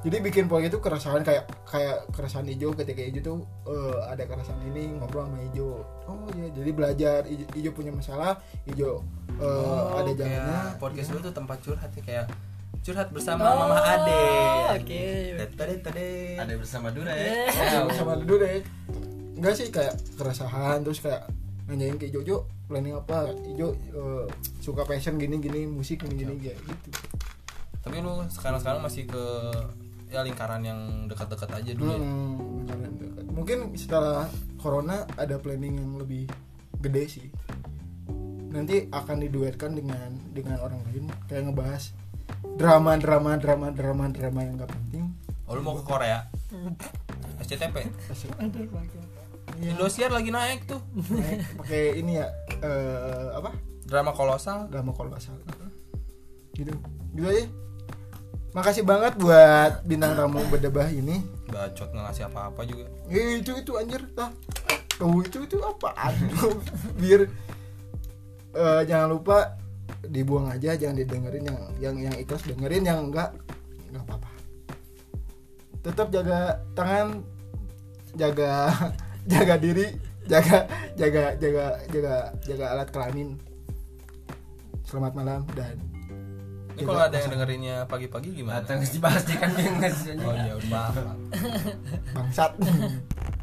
[SPEAKER 2] jadi bikin podcast itu keresahan kayak kayak keresahan Ijo ketika Ijo tuh eh, ada keresahan ini ngobrol sama Ijo oh ya jadi belajar Ijo, Ijo punya masalah Ijo eh,
[SPEAKER 1] Oh,
[SPEAKER 2] ada jalannya
[SPEAKER 1] podcast lu tuh tempat curhat ya kayak curhat bersama
[SPEAKER 4] Oh,
[SPEAKER 1] Mama Ade.
[SPEAKER 4] oke.
[SPEAKER 1] Tade tade.
[SPEAKER 3] ada bersama Dura
[SPEAKER 4] Eh.
[SPEAKER 3] ya
[SPEAKER 2] Ya, sama dulu deh enggak sih kayak keresahan terus kayak nanyain ke Ijo Jo planning apa Ijo eh, suka passion gini gini musik gini gini kayak gitu
[SPEAKER 1] Tapi lu sekarang-sekarang masih ke ya lingkaran yang dekat-dekat aja dulu ya.
[SPEAKER 2] Hmm, kalian dekat. mungkin setelah corona ada planning yang lebih gede sih nanti akan diduetkan dengan dengan orang lain kayak ngebahas drama drama drama drama drama yang gak penting
[SPEAKER 1] Oh, lu mau ke Korea? SCTP.
[SPEAKER 4] Aduh, bagus.
[SPEAKER 2] Iya,
[SPEAKER 1] Indosiar lagi naik tuh.
[SPEAKER 2] naik pakai ini ya eh, apa
[SPEAKER 1] Drama kolosal.
[SPEAKER 2] drama salah gitu gitu aja makasih banget buat bintang tamu berdebah ini
[SPEAKER 1] Bacot nggak ngasih apa-apa juga.
[SPEAKER 2] Eh, itu itu anjir tah tuh itu itu apa aduh biar eh, jangan lupa dibuang aja jangan didengerin yang yang yang ikhlas dengerin yang enggak enggak apa-apa. Tetap jaga tangan jaga jaga diri jaga jaga jaga jaga jaga alat kelamin. Selamat malam dan
[SPEAKER 1] Ini kalau ada yang dengerinnya pagi-pagi gimana?
[SPEAKER 3] Atau nggak dibahas di kan sih
[SPEAKER 1] Oh iya udah.
[SPEAKER 2] bangsat